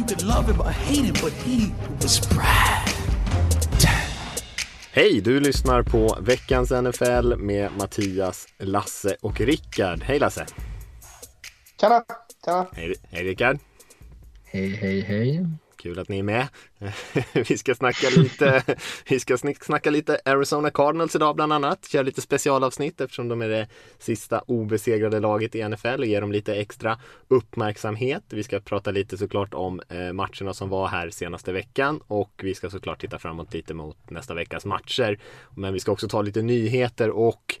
You could love him or hate him, but he was Brad. Hej, du lyssnar på veckans NFL med Mattias, Lasse och Rickard. Hej Lasse! Tjena! Tjena! Hej, hej Rickard! Hej, hej, hej. Kul att ni är med. vi ska snacka lite, vi ska snacka lite Arizona Cardinals idag bland annat. Köra lite specialavsnitt eftersom de är det sista obesegrade laget i NFL och ger dem lite extra uppmärksamhet. Vi ska prata lite såklart om eh, matcherna som var här senaste veckan och vi ska såklart titta framåt lite mot nästa veckas matcher. Men vi ska också ta lite nyheter och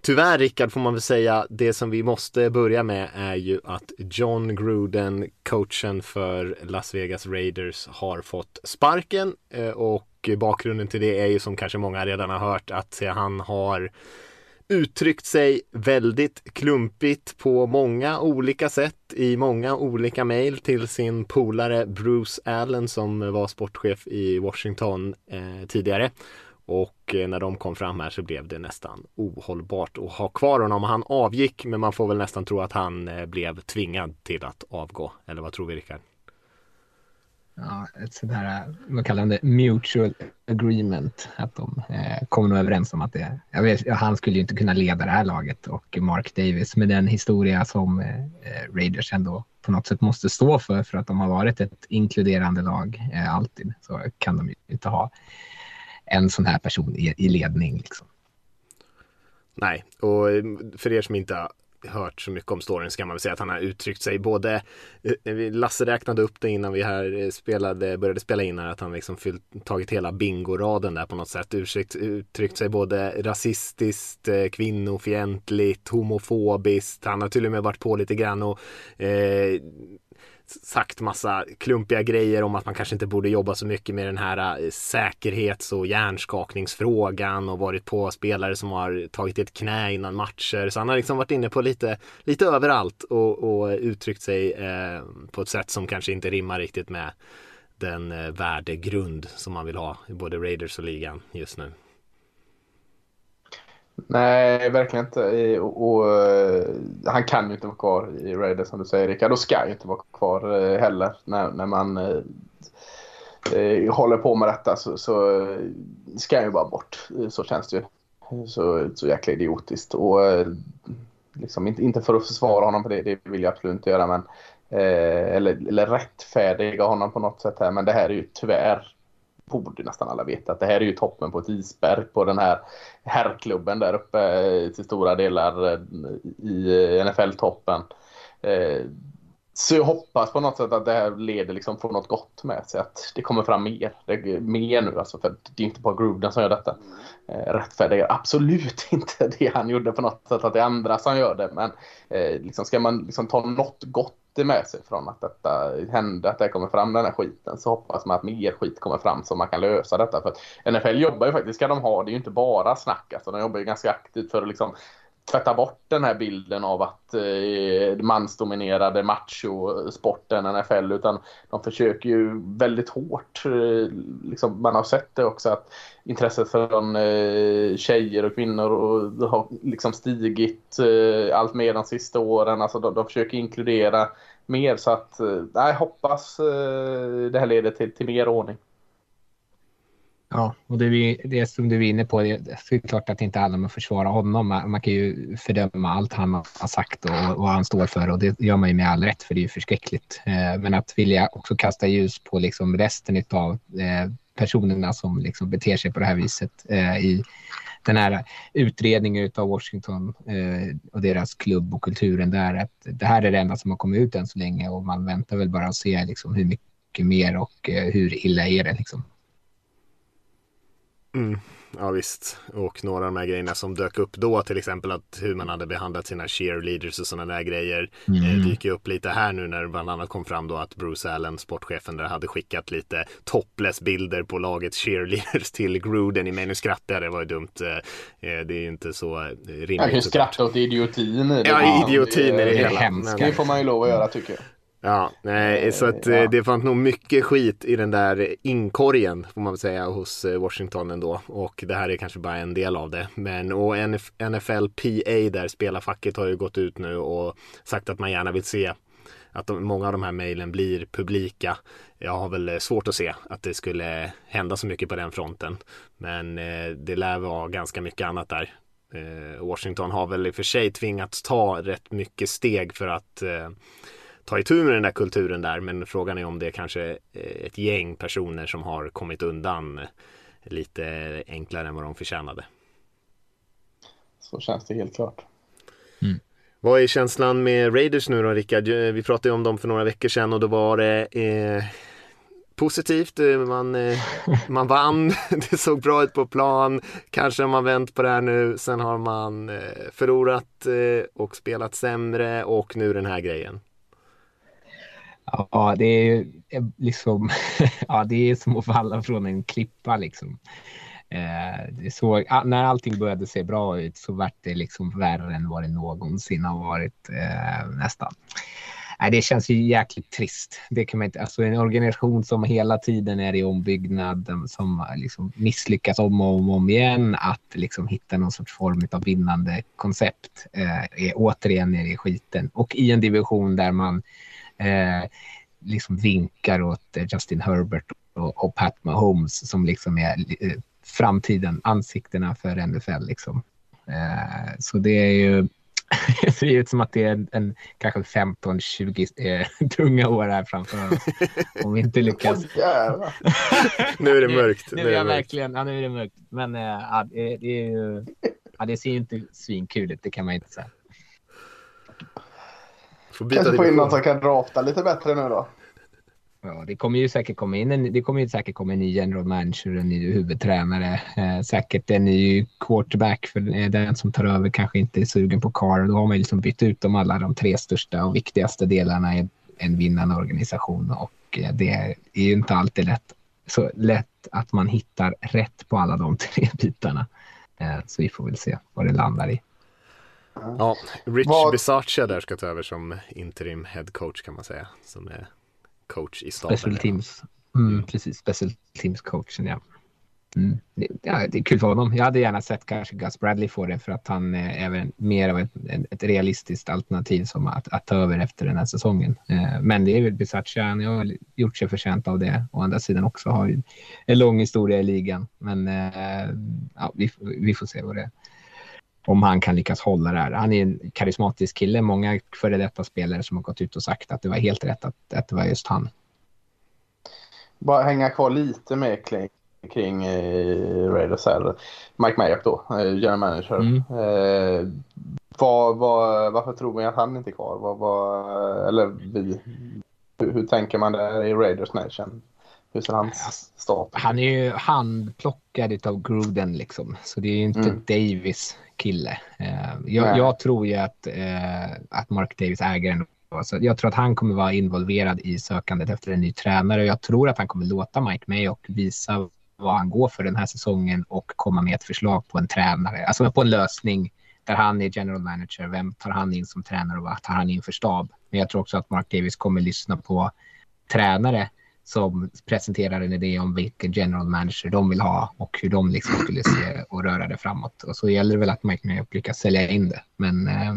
Tyvärr Rickard får man väl säga, det som vi måste börja med är ju att John Gruden, coachen för Las Vegas Raiders, har fått sparken eh, och bakgrunden till det är ju som kanske många redan har hört att han har uttryckt sig väldigt klumpigt på många olika sätt i många olika mejl till sin polare Bruce Allen som var sportchef i Washington eh, tidigare. Och eh, när de kom fram här så blev det nästan ohållbart att ha kvar honom. Han avgick men man får väl nästan tro att han eh, blev tvingad till att avgå. Eller vad tror vi Rickard? Ja, ett sånt här, vad kallar det, mutual agreement. Att de eh, kommer nog överens om att det, jag vet, han skulle ju inte kunna leda det här laget och Mark Davis med den historia som eh, eh Raiders ändå på något sätt måste stå för, för att de har varit ett inkluderande lag eh, alltid, så kan de ju inte ha en sån här person i, i ledning. Liksom. Nej, och eh, för er som inte har hört så mycket om storyn så kan man väl säga att han har uttryckt sig både eh, eh, Lasse räknade upp det innan vi här spelade, började spela in här att han liksom fyllt, tagit hela bingoraden där på något sätt uttryckt, uttryckt sig både rasistiskt, kvinnofientligt, homofobiskt. Han har till och med varit på lite grann och eh, sagt massa klumpiga grejer om att man kanske inte borde jobba så mycket med den här eh, säkerhets och hjärnskakningsfrågan och varit på spelare som har tagit ett knä innan matcher. Så han har liksom varit inne på lite, lite överallt och, och uttryckt sig eh, på ett sätt som kanske inte rimmar riktigt med den eh, värdegrund som man vill ha i både Raiders och ligan just nu. Nej, verkligen inte. Och, och, eh, han kan ju inte vara kvar i Raiders som du säger Rickard. Och ska ju inte vara kvar eh, heller när, när man eh, eh, håller på med detta. Så, så eh, ska han ju bara bort. Så känns det ju. Så, så jäkla idiotiskt. Och liksom inte, inte för att försvara honom för det, det vill jag absolut inte göra. Men, eh, eller, eller rättfärdiga honom på något sätt här. Men det här är ju tyvärr borde nästan alla veta att det här är ju toppen på ett isberg på den här herrklubben där uppe eh, till stora delar eh, i eh, NFL-toppen. Så jag hoppas på något sätt att det här leder liksom får något gott med sig. Att det kommer fram mer. Det, mer nu alltså. För det är inte bara Gruden som gör detta. Eh, rättfärdigar absolut inte det han gjorde på något sätt. Att det är andra som gör det. Men eh, liksom ska man liksom ta något gott med sig från att detta hände. Att det kommer fram den här skiten. Så hoppas man att mer skit kommer fram så man kan lösa detta. För NFL jobbar ju faktiskt. Ska de ha. Det är ju inte bara snack. Alltså, de jobbar ju ganska aktivt för att liksom tvätta bort den här bilden av att eh, mansdominerade machosporten NFL utan de försöker ju väldigt hårt. Eh, liksom, man har sett det också att intresset från eh, tjejer och kvinnor och, har liksom stigit eh, allt mer de sista åren. Alltså de, de försöker inkludera mer så att eh, jag hoppas eh, det här leder till, till mer ordning. Ja, och det, det som du är inne på, det är klart att det inte handlar om att försvara honom. Man, kan ju fördöma allt han har sagt och vad han står för och det gör man ju med all rätt för det är ju förskräckligt. Eh, men att vilja också kasta ljus på liksom resten av eh, personerna som liksom beter sig på det här viset eh, i den här utredningen av Washington och deras klubb och kulturen där. Att det här är det enda som har kommit ut än så länge och man väntar väl bara att se liksom, hur mycket mer och hur illa är det liksom. Mm. ja visst. Och några av de här grejerna som dök upp då, till exempel att hur man hade behandlat sina cheerleaders och sådana där grejer, Mm. eh, dyker upp lite här nu när det bland annat kom fram då att Bruce Allen, sportchefen där, hade skickat lite topless bilder på lagets cheerleaders till Gruden i men nu skrattar det var ju dumt. Eh, eh, det är ju inte så rimligt. Jag kan ju skratta åt idiotin i det. Ja, idiotin i det det hela. Det Men, får man ju lov att göra tycker jag. Ja, nej, så att eh, Ja. det fanns nog mycket skit i den där inkorgen får man väl säga hos eh, Washington ändå. Och det här är kanske bara en del av det. Men och NF NFL PA där spelarfacket har ju gått ut nu och sagt att man gärna vill se att de, många av de här mejlen blir publika. Jag har väl eh, svårt att se att det skulle hända så mycket på den fronten. Men eh, det lär vara ganska mycket annat där. Eh, Washington har väl i och för sig tvingats ta rätt mycket steg för att eh, ta itu med den där kulturen där. Men frågan är om det är kanske eh, ett gäng personer som har kommit undan lite enklare än vad de förtjänade. Så känns det helt klart. Vad är känslan med Raiders nu då Rickard? Vi pratade ju om dem för några veckor sedan och då var det eh, positivt. Man, eh, man vann, det såg bra ut på plan. Kanske har man vänt på det här nu. Sen har man eh, förlorat eh, och spelat sämre och nu den här grejen. Ja, det är eh, liksom, ja, det är som att falla från en klippa liksom. Eh, det när allting började se bra ut så vart det liksom värre än vad det någonsin har varit eh, nästan. Nej, det känns ju jäkligt trist. Det kan man inte, alltså en organisation som hela tiden är i ombyggnad, som liksom misslyckas om och om, och om igen, att liksom hitta någon sorts form av vinnande koncept eh, är återigen nere i skiten. Och i en division där man eh, liksom vinkar åt eh, Justin Herbert och, och Pat Mahomes som liksom är eh, framtiden, ansiktena för NFL. Liksom. Eh, så det är ju det ser ut som att det är en, en kanske 15-20 eh, tunga år här framför oss. Om vi inte lyckas. Jävlar. Nu är det mörkt. Nu Nu är det mörkt. verkligen, ja, nu är det mörkt. Men eh, det, det, är ju, ja, det ser ju inte svinkul ut, det kan man inte säga. Får byta Kanske få in någon som kan drafta lite bättre nu då. Ja, det kommer ju säkert komma in en, det kommer ju säkert komma en ny general manager, en ny huvudtränare. Eh, säkert en ny quarterback för den som tar över kanske inte är sugen på Carr. Då har man ju liksom bytt ut de alla de tre största och viktigaste delarna i en vinnande organisation och eh, det är ju inte alltid lätt, så lätt att man hittar rätt på alla de tre bitarna. Eh, så vi får väl se vad det landar i. Ja, Rich Vad- Bisaccia där ska ta över som interim head coach kan man säga. Som är coach i staben. Special teams. Mm, precis, special teams coachen ja. Mm. Det, ja, det är kul för honom. Jag hade gärna sett kanske Gus Bradley få det för att han är även mer av ett, ett realistiskt alternativ som att, att ta över efter den här säsongen. Eh, men det är väl Bisaccia, han har gjort sig förtjänt av det. Å andra sidan också har ju en lång historia i ligan. Men eh, ja, vi, vi får se vad det är. Om han kan lyckas hålla det här. Han är en karismatisk kille. Många före detta spelare som har gått ut och sagt att det var helt rätt att, att det var just han. Bara hänga kvar lite mer kring, kring eh, Raiders här. Mike Mayock då, eh, general manager. Mm. Eh, vad, vad, varför tror vi att han inte är kvar? Vad, eller vi. Hur, hur tänker man där i Raiders Nation? Hur ser hans status Han är ju handplockad av Gruden liksom. Så det är ju inte Mm. Davis kille. Eh, jag, jag tror ju att, eh, att Mark Davis äger en så jag tror att han kommer vara involverad i sökandet efter en ny tränare. Jag tror att han kommer låta Mike Mayock visa vad han går för den här säsongen och komma med ett förslag på en tränare. Alltså på en lösning där han är general manager. Vem tar han in som tränare och vad tar han in för stab? Men jag tror också att Mark Davis kommer lyssna på tränare som presenterar en idé om vilken general manager de vill ha och hur de liksom skulle se och röra det framåt. Och så gäller det väl att Mike Mayock lyckas sälja in det. Men eh,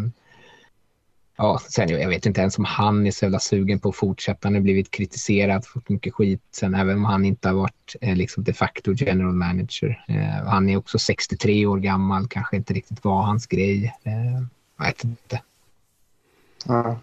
ja, sen jag vet inte ens om han är så jävla sugen på att fortsätta. Han har blivit kritiserad, fått mycket skit. Sen även om han inte har varit eh, liksom de facto general manager. Eh, han är också 63 år gammal, kanske inte riktigt var hans grej. Eh, jag vet inte. Ja.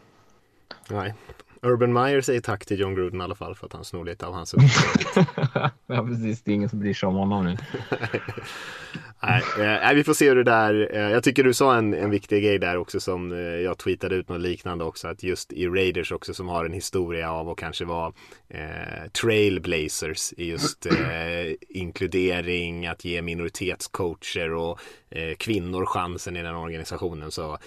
Nej. Urban Meyer säger tack till John Gruden i alla fall för att han snor lite av hans uppdrag. ja, precis. Det är ingen som bryr sig om honom nu. nej, eh, vi får se hur det där, eh, jag tycker du sa en, en viktig grej där också som eh, jag tweetade ut något liknande också, att just i Raiders också som har en historia av att kanske vara trailblazers i just inkludering, att ge minoritetscoacher och kvinnor chansen i den organisationen så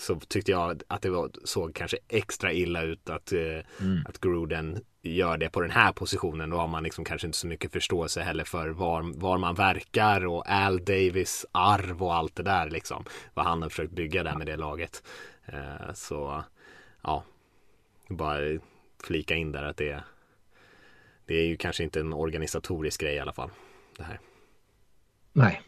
så tyckte jag att det var, såg kanske extra illa ut att, eh, mm. att Gruden gör det på den här positionen. Då har man liksom kanske inte så mycket förståelse heller för var, var man verkar och Al Davis arv och allt det där liksom. Vad han har försökt bygga där med det laget. Eh, så ja, bara flika in där att det, det är ju kanske inte en organisatorisk grej i alla fall. Det här. Nej.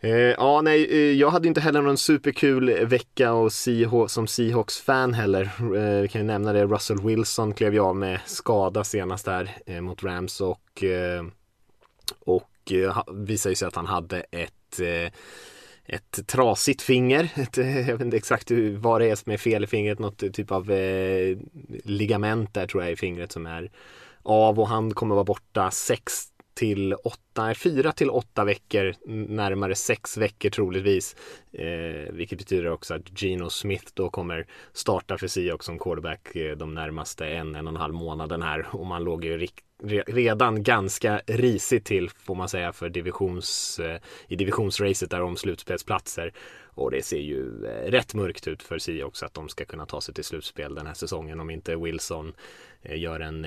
Eh, ja, nej, eh, jag hade inte heller någon superkul vecka och Seahawks, som Seahawks-fan heller. Eh, vi kan ju nämna det, Russell Wilson klev jag av med skada senast där eh, mot Rams och, eh, och eh, visade sig att han hade ett eh, ett trasigt finger. Ett, eh, jag vet inte exakt vad det är som är fel i fingret. Något typ av eh, ligament där tror jag i fingret som är av och han kommer vara borta sex till åtta, fyra till åtta veckor, närmare sex veckor troligtvis. Eh, vilket betyder också att Gino Smith då kommer starta för Seahawks som quarterback eh, de närmaste en, en och en halv månaden här. Och man låg ju redan ganska risigt till får man säga för divisions, eh, i divisionsracet där om slutspelsplatser. Och det ser ju eh, rätt mörkt ut för Seahawks att de ska kunna ta sig till slutspel den här säsongen om inte Wilson gör en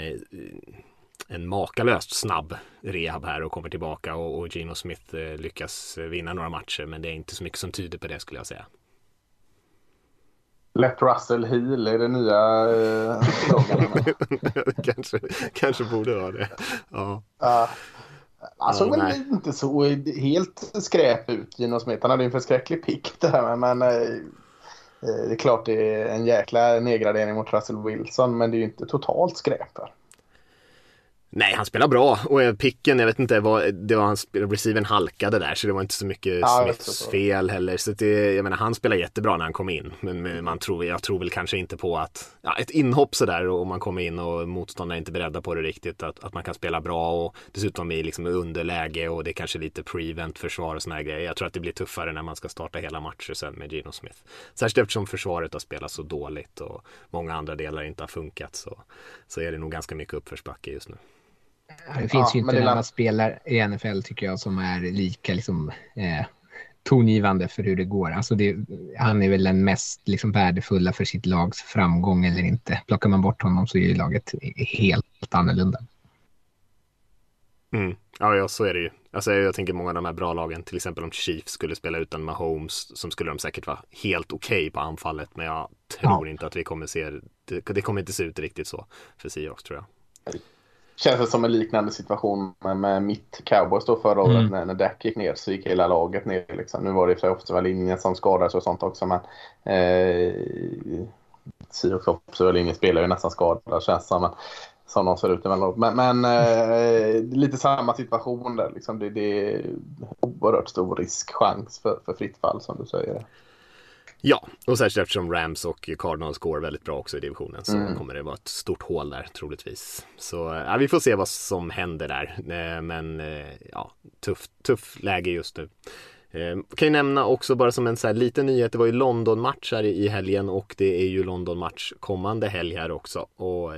en makalöst snabb rehab här och kommer tillbaka och, och Gino Smith eh, lyckas vinna några matcher men det är inte så mycket som tyder på det skulle jag säga. Let Russell Heel är det nya eh, kanske, kanske borde vara det. Ja. Uh, han såg väl inte så helt skräp ut, Gino Smith. Han hade ju en förskräcklig pick där men eh, eh, det är klart det är en jäkla nedgradering mot Russell Wilson men det är ju inte totalt skräp. Här. Nej, han spelar bra och picken, jag vet inte, vad, det var hans receiven halkade där så det var inte så mycket ja, Smiths fel heller. Så det, jag menar, han spelar jättebra när han kom in. Men man tror, jag tror väl kanske inte på att, ja, ett inhopp sådär och man kommer in och motståndarna är inte beredda på det riktigt. Att, att man kan spela bra och dessutom i liksom underläge och det är kanske lite prevent försvar och sådana här grejer. Jag tror att det blir tuffare när man ska starta hela matcher sen med Gino Smith. Särskilt eftersom försvaret har spelat så dåligt och många andra delar inte har funkat så, så är det nog ganska mycket uppförsbacke just nu. Det finns ja, ju inte några spelare i NFL tycker jag som är lika liksom, eh, tongivande för hur det går. Alltså det, han är väl den mest liksom, värdefulla för sitt lags framgång eller inte. Plockar man bort honom så är ju laget helt annorlunda. Mm. Ja, ja, så är det ju. Alltså, jag tänker många av de här bra lagen, till exempel om Chiefs skulle spela utan Mahomes, som skulle de säkert vara helt okej okay på anfallet, men jag tror ja. inte att vi kommer se, det, det kommer inte se ut riktigt så för Seahawks tror jag. Känns det som en liknande situation med, med mitt Cowboys då förra året mm. när, när Dak gick ner så gick hela laget ner. Liksom. Nu var det i och sig linjen som skadades och sånt också men eh, Seahawks offensiva linje spelar ju nästan skadad känns som. Men, som de ser ut emellanåt. Men, men eh, lite samma situation där. Liksom. Det, det är oerhört stor risk, chans för, för fritt fall som du säger. Ja, och särskilt eftersom Rams och Cardinals går väldigt bra också i divisionen så mm. kommer det vara ett stort hål där troligtvis. Så ja, vi får se vad som händer där. Eh, men eh, ja, tuff, tuff läge just nu. Eh, kan ju nämna också bara som en så här liten nyhet, det var ju London-match här i helgen och det är ju London-match kommande helg här också. Och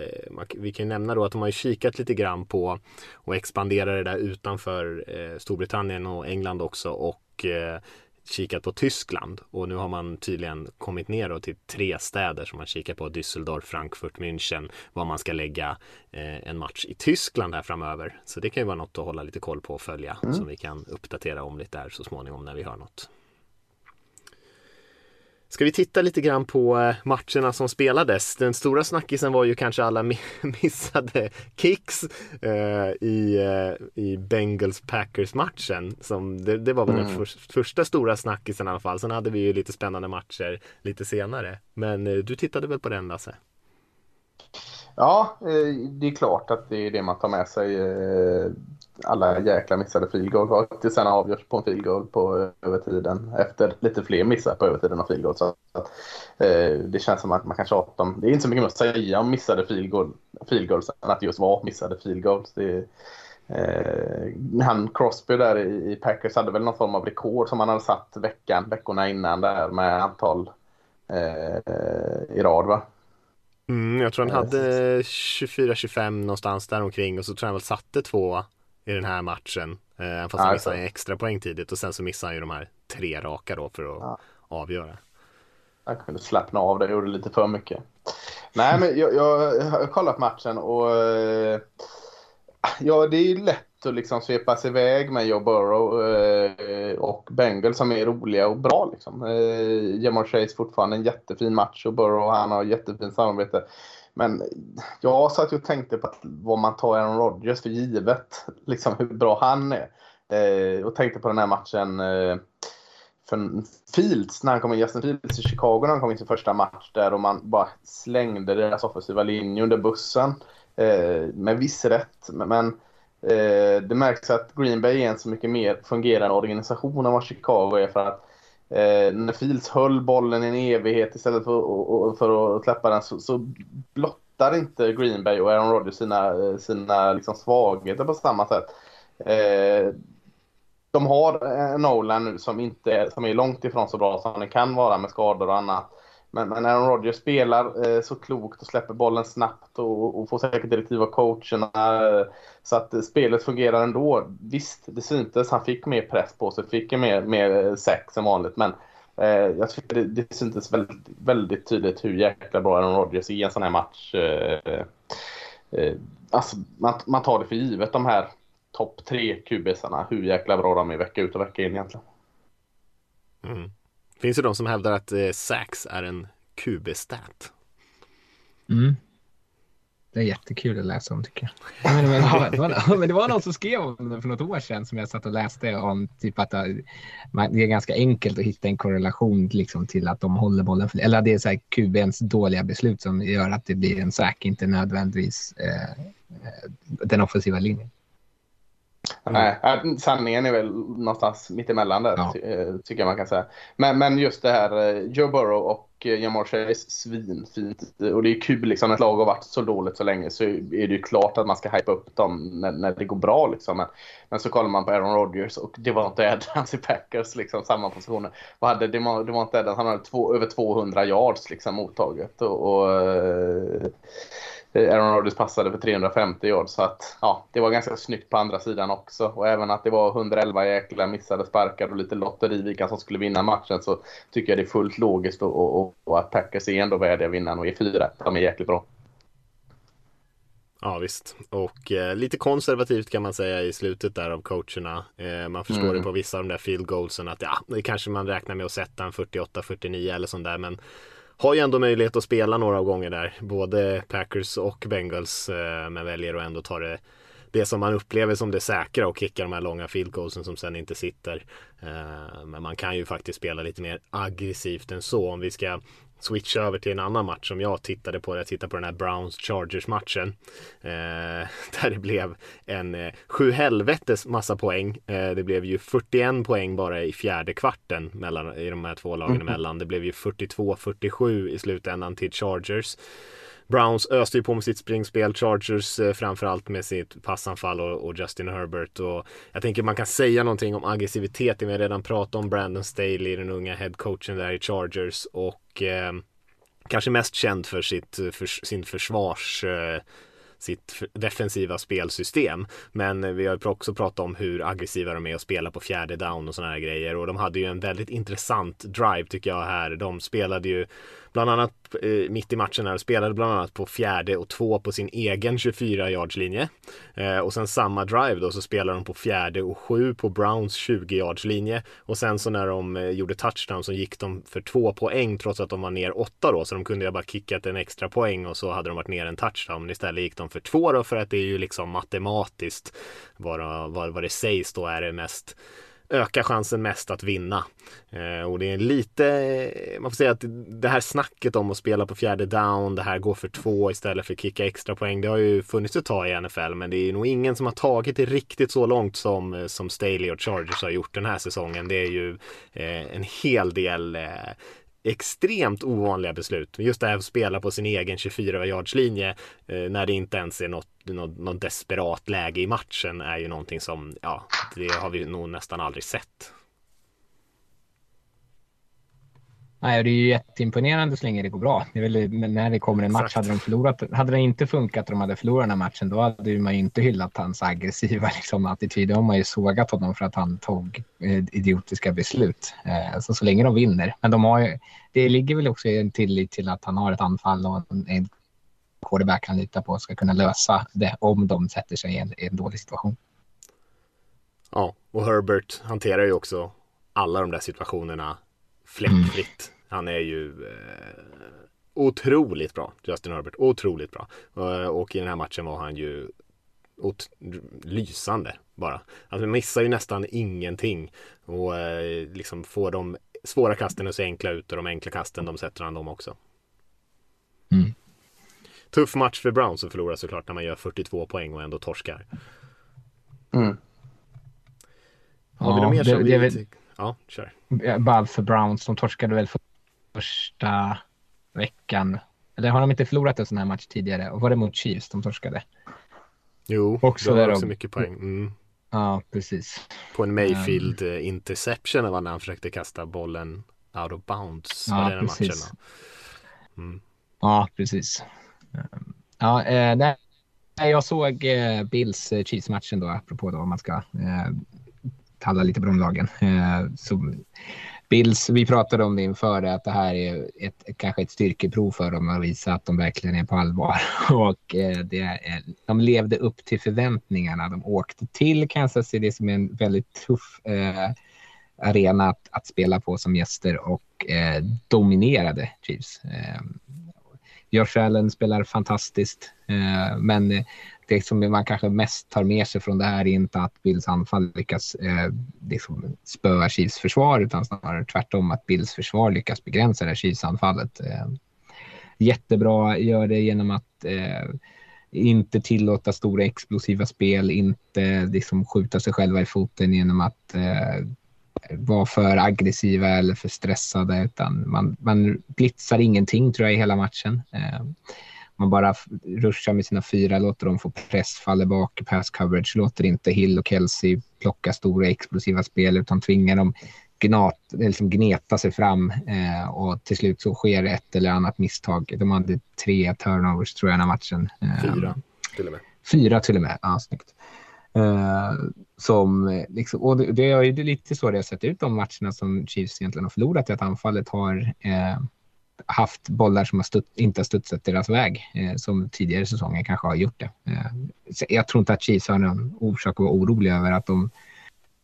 vi kan ju nämna då att de har ju kikat lite grann på och expandera det där utanför Storbritannien och England också och kikat på Tyskland och nu har man tydligen kommit ner till tre städer som man kikar på Düsseldorf, Frankfurt, München var man ska lägga eh, en match i Tyskland här framöver. Så det kan ju vara något att hålla lite koll på och följa mm. som vi kan uppdatera om lite där så småningom när vi hör något. Ska vi titta lite grann på eh, matcherna som spelades? Den stora snackisen var ju kanske alla missade kicks eh, i, eh, i Bengals Packers matchen. Som, det, det var väl mm. den för, första stora snackisen i alla fall. Sen hade vi ju lite spännande matcher lite senare. Men du tittade väl på den Lasse? Ja, det är klart att det är det man tar med sig. Eh, alla jäkla missade field goal till sen avgörs på en field goal på övertiden efter lite fler missar på övertiden av field goal. Så att, eh, det känns som att man kan tjata om, det är inte så mycket mer att säga om missade field goals än att just var missade. Det, eh, han Crosby där i, i Packers hade väl någon form av rekord som han hade satt veckan, veckorna innan där med antal eh, i rad va? Mm, jag tror han hade 24-25 någonstans där omkring och så tror jag han väl satte två i den här matchen. Eh, fast han missade en extra poäng tidigt och sen så missade han ju de här tre raka då för att ja. avgöra. Han kunde slappna av det, gjorde lite för mycket. Nej, men jag, jag, jag har kollat matchen och eh, ja, det är lätt att liksom svepas iväg med Joe Burrow eh, och Bengals som är roliga och bra. Liksom. Jamar Chase fortfarande en jättefin match och Burrow han har jättefint samarbete. Men jag satt och tänkte på vad man tar Aaron Rodgers för givet, liksom hur bra han är. Eh, och tänkte på den här matchen eh, för Fields, när han kom in, Justin Fields i Chicago när han kom in sin första match där och man bara slängde deras offensiva linje under bussen. Eh, med viss rätt, men eh, det märks att Green Bay är en så mycket mer fungerande organisation än vad Chicago är för att eh, när Fields höll bollen i en evighet istället för, och, för att släppa den så, så blottar inte Green Bay och Aaron Rodgers sina, eh, sina liksom svagheter på samma sätt. Eh, de har en Nolan nu som, inte, som är långt ifrån så bra som den kan vara med skador och annat. Men, men Aaron Rodgers spelar eh, så klokt och släpper bollen snabbt och, och får säkert direktiv av coacherna. Eh, så att eh, spelet fungerar ändå. Visst, det syntes. Han fick mer press på sig, fick mer, mer eh, sex än vanligt. Men eh, jag tycker det, det syntes väldigt, väldigt tydligt hur jäkla bra Aaron Rodgers är i en sån här match. Eh, eh, alltså, man, man tar det för givet de här topp tre QBsarna. Hur jäkla bra de är vecka ut och vecka in egentligen. Mm. Finns det de som hävdar att eh, Sax är en QB-stat? Mm. Det är jättekul att läsa om tycker jag. Men, men, det, var, men det var någon som skrev om det för något år sedan som jag satt och läste om typ att eh, det är ganska enkelt att hitta en korrelation liksom till att de håller bollen. För, eller det är så här QBns dåliga beslut som gör att det blir en säk, inte nödvändigtvis eh, eh den offensiva linjen. Mm. Nej, sanningen är väl någonstans mittemellan där, ja. ty eh, tycker jag man kan säga. Men, men just det här, eh, Joe Burrow och eh, Jamar Chase, svinfint. Och det är kul liksom, ett lag har varit så dåligt så länge så är det ju klart att man ska hypa upp dem när, när det går bra. Liksom. Men, men så kollar man på Aaron Rodgers och det var inte Adams i Packers, liksom, samma positioner. Vad hade, det, var, det var inte Adams, han hade två, över 200 yards liksom, mottaget. Och, och Aaron Rodgers passade för 350 yards. Så att, ja, det var ganska snyggt på andra sidan också. Och även att det var 111 jäkla missade sparkar och lite lotteri vilka som skulle vinna matchen så tycker jag det är fullt logiskt och, och, och att Packers är ändå värdiga vinnaren och är fyra. De är jäkligt bra. Ja visst, och eh, lite konservativt kan man säga i slutet där av coacherna. Eh, man förstår mm. det på vissa av de där field goalsen att ja, det kanske man räknar med att sätta en 48-49 eller sånt där men har ju ändå möjlighet att spela några gånger där, både Packers och Bengals, eh, men väljer att ändå ta det det som man upplever som det säkra och kicka de här långa field goalsen som sen inte sitter. Eh, men man kan ju faktiskt spela lite mer aggressivt än så. Om vi ska switcha över till en annan match som jag tittade på. Jag tittade på den här Browns Chargers matchen. Eh, där det blev en eh, sju helvetes massa poäng. Eh, det blev ju 41 poäng bara i fjärde kvarten mellan, i de här två lagen mm. emellan. Det blev ju 42-47 i slutändan till Chargers. Browns öste ju på med sitt springspel, Chargers eh, framförallt med sitt passanfall och, och, Justin Herbert. Och jag tänker man kan säga någonting om aggressiviteten. Vi har redan pratat om Brandon Staley, den unga headcoachen där i Chargers och eh, kanske mest känd för sitt eh, för, sin försvars eh, sitt defensiva spelsystem. Men vi har också pratat om hur aggressiva de är att spela på fjärde down och sådana här grejer och de hade ju en väldigt intressant drive tycker jag här. De spelade ju bland annat eh, mitt i matchen här spelade bland annat på fjärde och två på sin egen 24 yards linje. Eh, och sen samma drive då så spelade de på fjärde och sju på Browns 20 yards linje. Och sen så när de eh, gjorde touchdown så gick de för två poäng trots att de var ner åtta då. Så de kunde ju bara kickat en extra poäng och så hade de varit ner en touchdown. Men istället gick de för två då för att det är ju liksom matematiskt vad, vad, vad det sägs då är det mest ökar chansen mest att vinna. Eh, och det är lite, eh, man får säga att det här snacket om att spela på fjärde down, det här gå för två istället för kicka extra poäng, det har ju funnits ett tag i NFL, men det är nog ingen som har tagit det riktigt så långt som, eh, som Staley och Chargers har gjort den här säsongen. Det är ju eh, en hel del eh, extremt ovanliga beslut. Just det här att spela på sin egen 24 yardslinje eh, när det inte ens är något, något, något desperat läge i matchen är ju någonting som, ja, det har vi nog nästan aldrig sett. Nej, det är ju jätteimponerande så länge det går bra. Det är väl, när det kommer en match, Exakt. hade de förlorat, hade det inte funkat och de hade förlorat den här matchen, då hade man ju inte hyllat hans aggressiva liksom, attityd. Då har man ju sågat honom för att han tog eh, idiotiska beslut. Eh, så, så länge de vinner. Men de har ju, det ligger väl också en tillit till att han har ett anfall och en quarterback han litar på ska kunna lösa det om de sätter sig i en, i en dålig situation. Ja, och Herbert hanterar ju också alla de där situationerna fläckfritt. Mm. Han är ju eh, otroligt bra, Justin Herbert. Otroligt bra. Eh, och i den här matchen var han ju lysande bara. Alltså missar ju nästan ingenting och eh, liksom får de svåra kasten att se enkla ut och de enkla kasten de sätter han dem också. Mm. Tuff match för Browns att förlora såklart när man gör 42 poäng och ändå torskar. Mm. Har vi något mer som det, vi... Det, ja, kör. Bara för Browns, de torskade väl första veckan. Eller har de inte förlorat en sån här match tidigare? Och var det mot Chiefs de torskade? Jo, också det var också de... mycket poäng. Mm. Ja, precis. På en Mayfield um... interception var när han försökte kasta bollen out of bounds. Ja, precis. Mm. Ja, precis. Ja, eh, nej, jag såg eh, Bills eh, Chiefs-matchen då, apropå då om man ska eh, talla lite på de lagen. Eh, så Bills, vi pratade om det inför det, att det här är ett, kanske ett styrkeprov för dem att visa att de verkligen är på allvar. Och eh, det eh, de levde upp till förväntningarna. De åkte till Kansas City som är en väldigt tuff eh, arena att, att, spela på som gäster och eh, dominerade Chiefs. Eh, Josh Allen spelar fantastiskt, eh, men det som man kanske mest tar med sig från det här är inte att Bills anfall lyckas eh, liksom spöa Chiefs försvar utan snarare tvärtom att Bills försvar lyckas begränsa det Chiefs anfallet. Eh, jättebra, gör det genom att eh, inte tillåta stora explosiva spel, inte liksom skjuta sig själva i foten genom att eh, vara för aggressiva eller för stressade utan man, man blitzar ingenting tror jag i hela matchen. Eh, man bara ruschar med sina fyra, låter dem få press, faller bak i pass coverage, låter inte Hill och Kelsey plocka stora explosiva spel utan tvingar dem gnat, liksom gneta sig fram eh, och till slut så sker ett eller annat misstag. De hade tre turnovers tror jag den här matchen. Eh, Fyra till och med. Fyra till och med, ja snyggt. Eh, som, eh, liksom, och det, det är ju lite så det har sett ut de matcherna som Chiefs egentligen har förlorat, att anfallet har eh, haft bollar som har stutt, inte har studsat deras väg, eh, som tidigare säsonger kanske har gjort det. Eh, jag tror inte att Chiefs har någon orsak att vara oroliga över att de,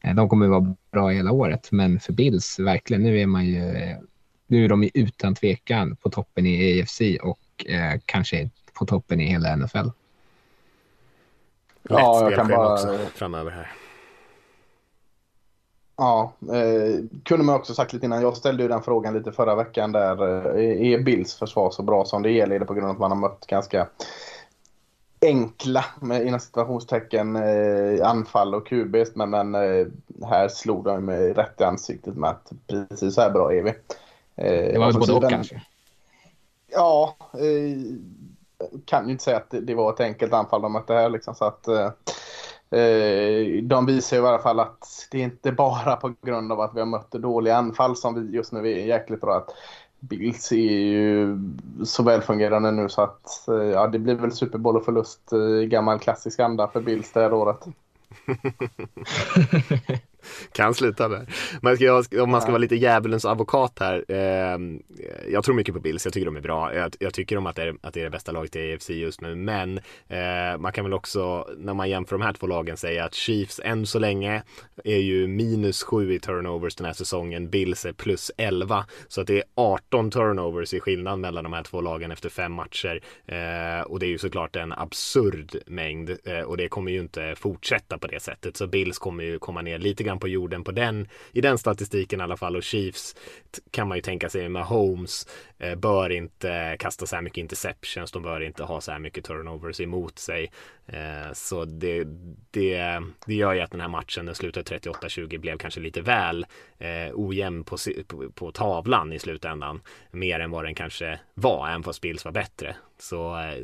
eh, de kommer att vara bra hela året, men för Bills, verkligen, nu är man ju, eh, nu är de ju utan tvekan på toppen i AFC och eh, kanske på toppen i hela NFL. Ja, jag kan bara... också framöver här. Ja, eh, kunde man också sagt lite innan. Jag ställde ju den frågan lite förra veckan där. Eh, är Bills försvar så bra som det är? Är det på grund av att man har mött ganska enkla, med inom situationstecken, eh, anfall och QBs. Men, men eh, här slog de mig rätt i ansiktet med att precis så här bra är vi. Eh, det var både och kanske? Ja, eh, kan ju inte säga att det, det, var ett enkelt anfall de mötte här. Liksom, så att, eh, eh, de visar ju i alla fall att det är inte bara på grund av att vi har mött dåliga anfall som vi just nu är jäkligt bra. Att Bills är ju så välfungerande nu så att eh, ja, det blir väl Super Bowl och förlust eh, i gammal klassisk anda för Bills det här året. kan sluta där. Men jag, om man ska vara lite djävulens advokat här. Eh, jag tror mycket på Bills, jag tycker de är bra. Jag, jag tycker om att det, är, att det är det bästa laget i AFC just nu. Men eh, man kan väl också, när man jämför de här två lagen, säga att Chiefs än så länge är ju minus 7 i turnovers den här säsongen. Bills är plus 11. Så att det är 18 turnovers i skillnad mellan de här två lagen efter fem matcher. Eh, och det är ju såklart en absurd mängd. Eh, och det kommer ju inte fortsätta på det sättet. Så Bills kommer ju komma ner lite grann på jorden på den, i den statistiken i alla fall och Chiefs kan man ju tänka sig med Holmes eh, bör inte kasta så här mycket interceptions, de bör inte ha så här mycket turnovers emot sig. Eh, så det, det, det gör ju att den här matchen, den slutade 38-20, blev kanske lite väl eh, ojämn på, på, på, tavlan i slutändan. Mer än vad den kanske var, även fast Bills var bättre. Så eh,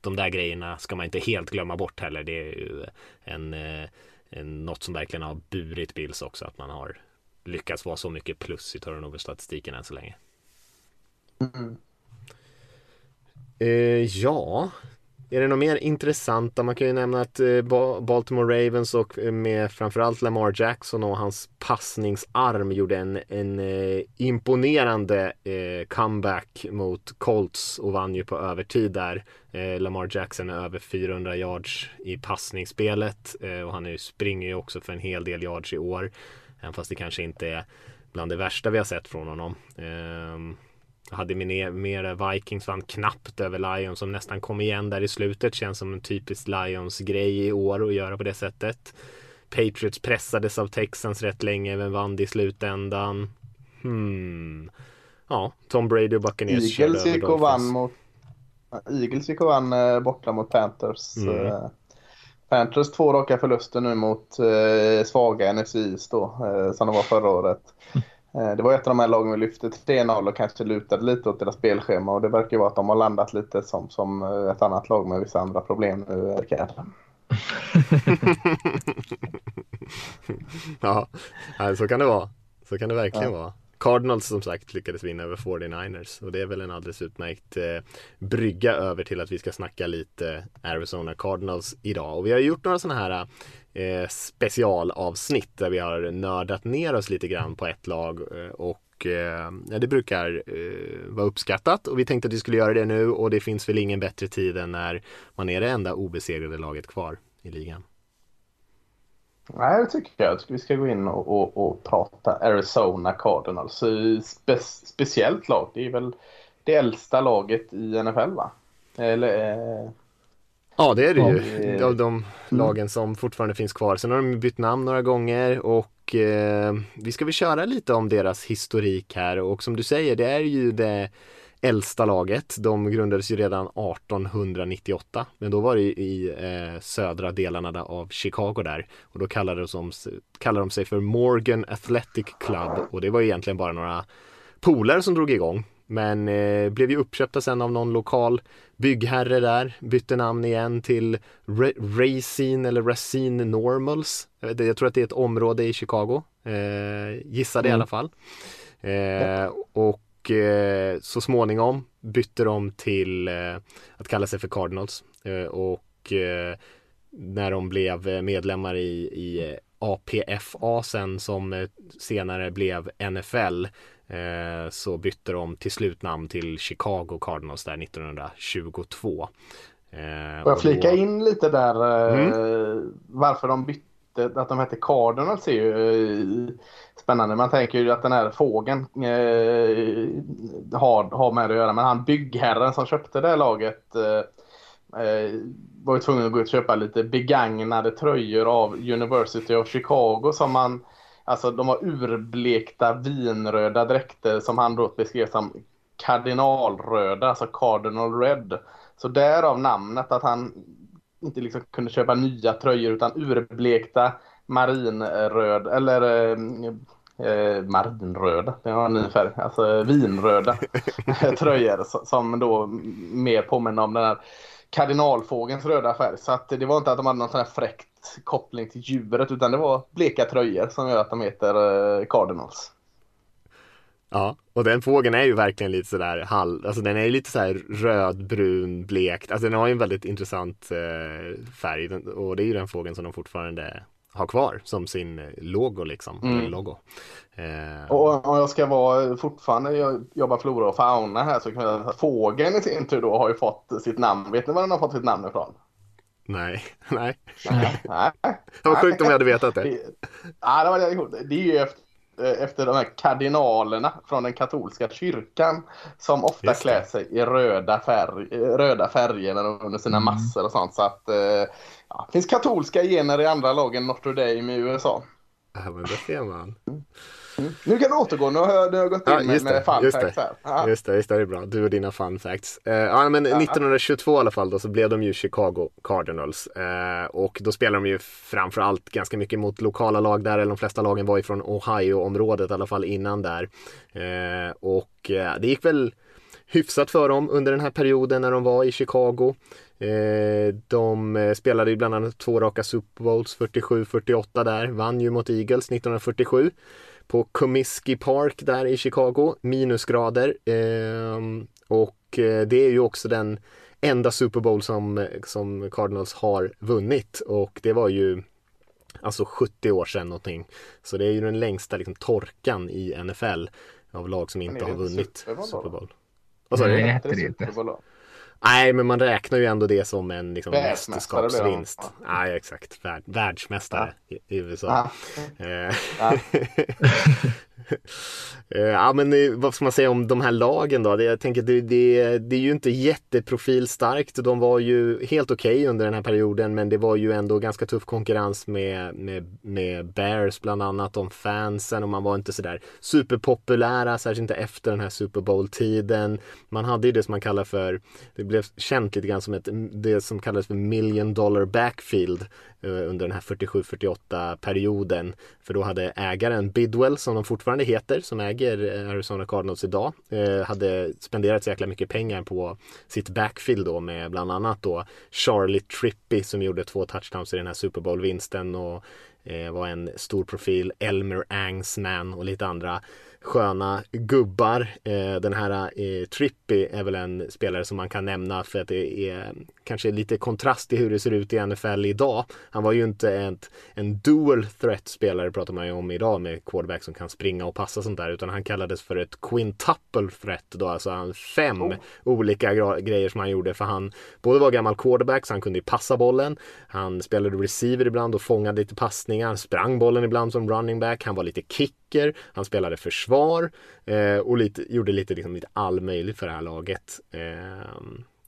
de där grejerna ska man inte helt glömma bort heller. Det är ju en, eh, en, något som verkligen har burit Bills också, att man har lyckats vara så mycket plus i turnover-statistiken än så länge. Mm. Eh, ja, är det något mer intressanta? Man kan ju nämna att eh, Baltimore Ravens och eh, med framförallt Lamar Jackson och hans passningsarm gjorde en, en eh, imponerande comeback mot Colts och vann ju på övertid där. Lamar Jackson är över 400 yards i passningsspelet och han springer ju också för en hel del yards i år. Även fast det kanske inte är bland det värsta vi har sett från honom. Ehm, hade mer Vikings vann knappt över Lions som nästan kom igen där i slutet. Känns som en typisk Lions-grej i år att göra på det sättet. Patriots pressades av Texans rätt länge men vann i slutändan. Hmm. Ja, Tom Brady och Buccaneers Eagles gick och vann mot Eagles gick och vann eh, borta mot Panthers. Mm. Eh, Panthers två raka förluster nu mot eh, svaga NFC East då, eh, som de var förra året. Eh, det var ett av de här lagen vi lyfte till 3-0 och kanske lutade lite åt deras spelschema och det verkar vara att de har landat lite som, som eh, ett annat lag med vissa andra problem nu, verkar ja, så kan det vara. Så kan det verkligen ja. vara. Cardinals som sagt lyckades vinna över 49ers och det är väl en alldeles utmärkt eh, brygga över till att vi ska snacka lite Arizona Cardinals idag. Och vi har gjort några sådana här eh, specialavsnitt där vi har nördat ner oss lite grann på ett lag eh, och eh, det brukar eh, vara uppskattat och vi tänkte att vi skulle göra det nu och det finns väl ingen bättre tid än när man är det enda obesegrade laget kvar i ligan. Nej, det tycker jag. Jag tycker vi ska gå in och, och, och prata Arizona Cardinals. Spe, speciellt lag. Det är väl det äldsta laget i NFL va? Eller, eh... Ja, det är det ju. Av de lagen som fortfarande finns kvar. Sen har de bytt namn några gånger och eh, vi ska väl köra lite om deras historik här och som du säger, det är ju det äldsta laget. De grundades ju redan 1898 men då var det i eh, södra delarna av Chicago där och då kallade de, som, kallade de sig för Morgan Athletic Club och det var egentligen bara några polare som drog igång men eh, blev ju uppköpta sen av någon lokal byggherre där, bytte namn igen till Ra Racine eller Racine Normals. Jag, jag, tror att det är ett område i Chicago, eh, gissade mm. i alla fall. Eh, och eh, så småningom bytte de till eh, att kalla sig för Cardinals eh, och när de blev medlemmar i, i APFA sen som senare blev NFL så bytte de till slut namn till Chicago Cardinals där 1922. Får jag flika in lite där mm. varför de bytte att de hette Cardinals är ju eh, spännande. Man tänker ju att den här fågeln eh, har, har med det att göra. Men han byggherren som köpte det här laget eh, eh, var ju tvungen att gå ut och köpa lite begagnade tröjor av University of Chicago som man Alltså de var urblekta vinröda dräkter som han då beskrev som kardinalröda, alltså cardinal red. Så därav namnet att han inte liksom kunde köpa nya tröjor utan urblekta marinröd eller eh, eh, marinröda, det var en ny färg, alltså vinröda tröjor som då mer påminner om den här kardinalfågelns röda färg. Så att det var inte att de hade någon sån här fräckt koppling till djuret utan det var bleka tröjor som gör att de heter eh, Cardinals. Ja, och den fågeln är ju verkligen lite sådär halv, alltså den är lite såhär rödbrun, blekt, alltså den har ju en väldigt intressant eh, färg och det är ju den fågeln som de fortfarande har kvar som sin eh, logo liksom. Mm. Logo. Eh. Och om jag ska vara fortfarande jobba flora och fauna här så kan jag säga fågeln i sin tur då har ju fått sitt namn. Vet ni var den har fått sitt namn ifrån? Nej, nej. nej, nej. Det var sjukt om jag hade vetat det. det ja, det, var det, det är ju efter efter de här kardinalerna från den katolska kyrkan som ofta klär sig i röda, färg, röda färger under sina mm. massor och sånt. Så att, eh, ja, det finns katolska gener i andra lag än Notre Dame i USA. Ja, men det ser man. Mm. Nu kan du återgå, nu har jag, nu har jag gått in Ja, med, just med det, fun just facts det. här. Just det, just det, det är bra. Du och dina fun facts. Eh, ja, men 1922 i alla fall då så blev de ju Chicago Cardinals. Eh, och då spelade de ju framförallt ganska mycket mot lokala lag där, eller de flesta lagen var ju från Ohio-området i alla fall innan där. Eh, och eh, det gick väl hyfsat för dem under den här perioden när de var i Chicago. Eh, de eh, spelade ju bland annat två raka Super Bowls, 47-48 där, vann ju mot Eagles 1947 på Comiskey Park där i Chicago, minusgrader. Eh, och eh, det är ju också den enda Super Bowl som, som Cardinals har vunnit och det var ju alltså 70 år sedan någonting. Så det är ju den längsta liksom, torkan i NFL av lag som inte det har vunnit Super Bowl. Vad sa Nej, du? det Heter heter det inte. Nej, men man räknar ju ändå det som en liksom, mästerskapsvinst. blir Nej, exakt. Värld, världsmästare i, i USA. Ja. Eh, ja. Men eh, vad ska man säga om de här lagen då? Jag tänker det, det, det är ju inte jätteprofilstarkt. De var ju helt okej okay under den här perioden men det var ju ändå ganska tuff konkurrens med, med, med Bears bland annat om fansen och man var inte sådär superpopulära, särskilt inte efter den här Super Bowl-tiden. Man hade ju det som man kallar för, det blev känt lite grann som ett, det som kallades för million dollar backfield Eh, under den här 47-48 perioden. För då hade ägaren Bidwell, som de fortfarande heter, som äger eh, Arizona Cardinals idag, eh, hade spenderat så jäkla mycket pengar på sitt backfield då med bland annat då Charlie Trippy som gjorde två touchdowns i den här Super Bowl-vinsten och var en stor profil, Elmer Angsman och lite andra sköna gubbar. Eh, den här eh, Trippi är väl en spelare som man kan nämna för att det är kanske lite kontrast i hur det ser ut i NFL idag. Han var ju inte ett, en dual threat spelare pratar man ju om idag med quarterback som kan springa och passa sånt där utan han kallades för ett quintuple threat då, alltså han fem Oh. olika grejer som han gjorde för han både var gammal quarterback så han kunde ju passa bollen, han spelade receiver ibland och fångade lite passningar, han sprang bollen ibland som running back, han var lite kicker, han spelade försvar eh, och lite, gjorde lite, liksom, lite all möjligt för det här laget. Eh,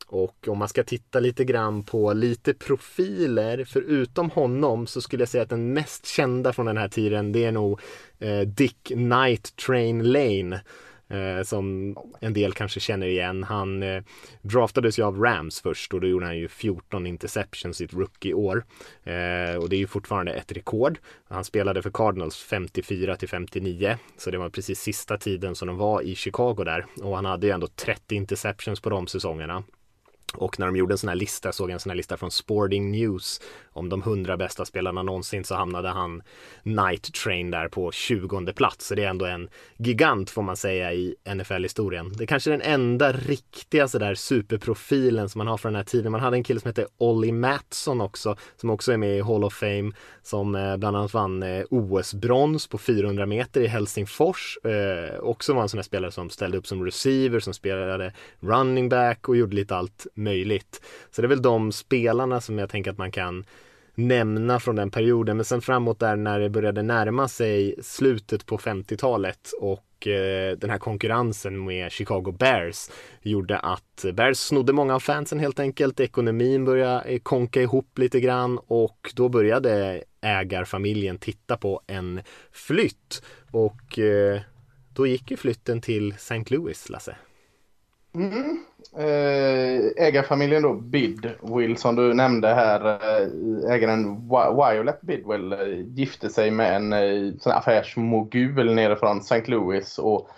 och om man ska titta lite grann på lite profiler, förutom honom så skulle jag säga att den mest kända från den här tiden det är nog eh, Dick Night Train Lane. Eh, som en del kanske känner igen. Han eh, draftades ju av Rams först och då gjorde han ju 14 interceptions sitt rookie-år. Eh, och det är ju fortfarande ett rekord. Han spelade för Cardinals 54 till 59 så det var precis sista tiden som de var i Chicago där och han hade ju ändå 30 interceptions på de säsongerna. Och när de gjorde en sån här lista, såg jag en sån här lista från Sporting News om de 100 bästa spelarna någonsin så hamnade han Night Train där på 20 plats. Så det är ändå en gigant får man säga i NFL-historien. Det är kanske den enda riktiga sådär superprofilen som man har från den här tiden. Man hade en kille som hette Ollie Mattsson också som också är med i Hall of Fame som eh, bland annat vann eh, OS-brons på 400 meter i Helsingfors. Eh, också var en sån här spelare som ställde upp som receiver, som spelade running back och gjorde lite allt möjligt. Så det är väl de spelarna som jag tänker att man kan nämna från den perioden. Men sen framåt där när det började närma sig slutet på 50-talet och eh, den här konkurrensen med Chicago Bears gjorde att Bears snodde många av fansen helt enkelt. Ekonomin började eh, konka ihop lite grann och då började ägarfamiljen titta på en flytt och eh, då gick ju flytten till St. Louis, Lasse. Mm. Ägarfamiljen då, Bidwill, som du nämnde här, eh, ägaren Violet Bidwill eh, gifte sig med en sån affärsmogul nere från St. Louis. Och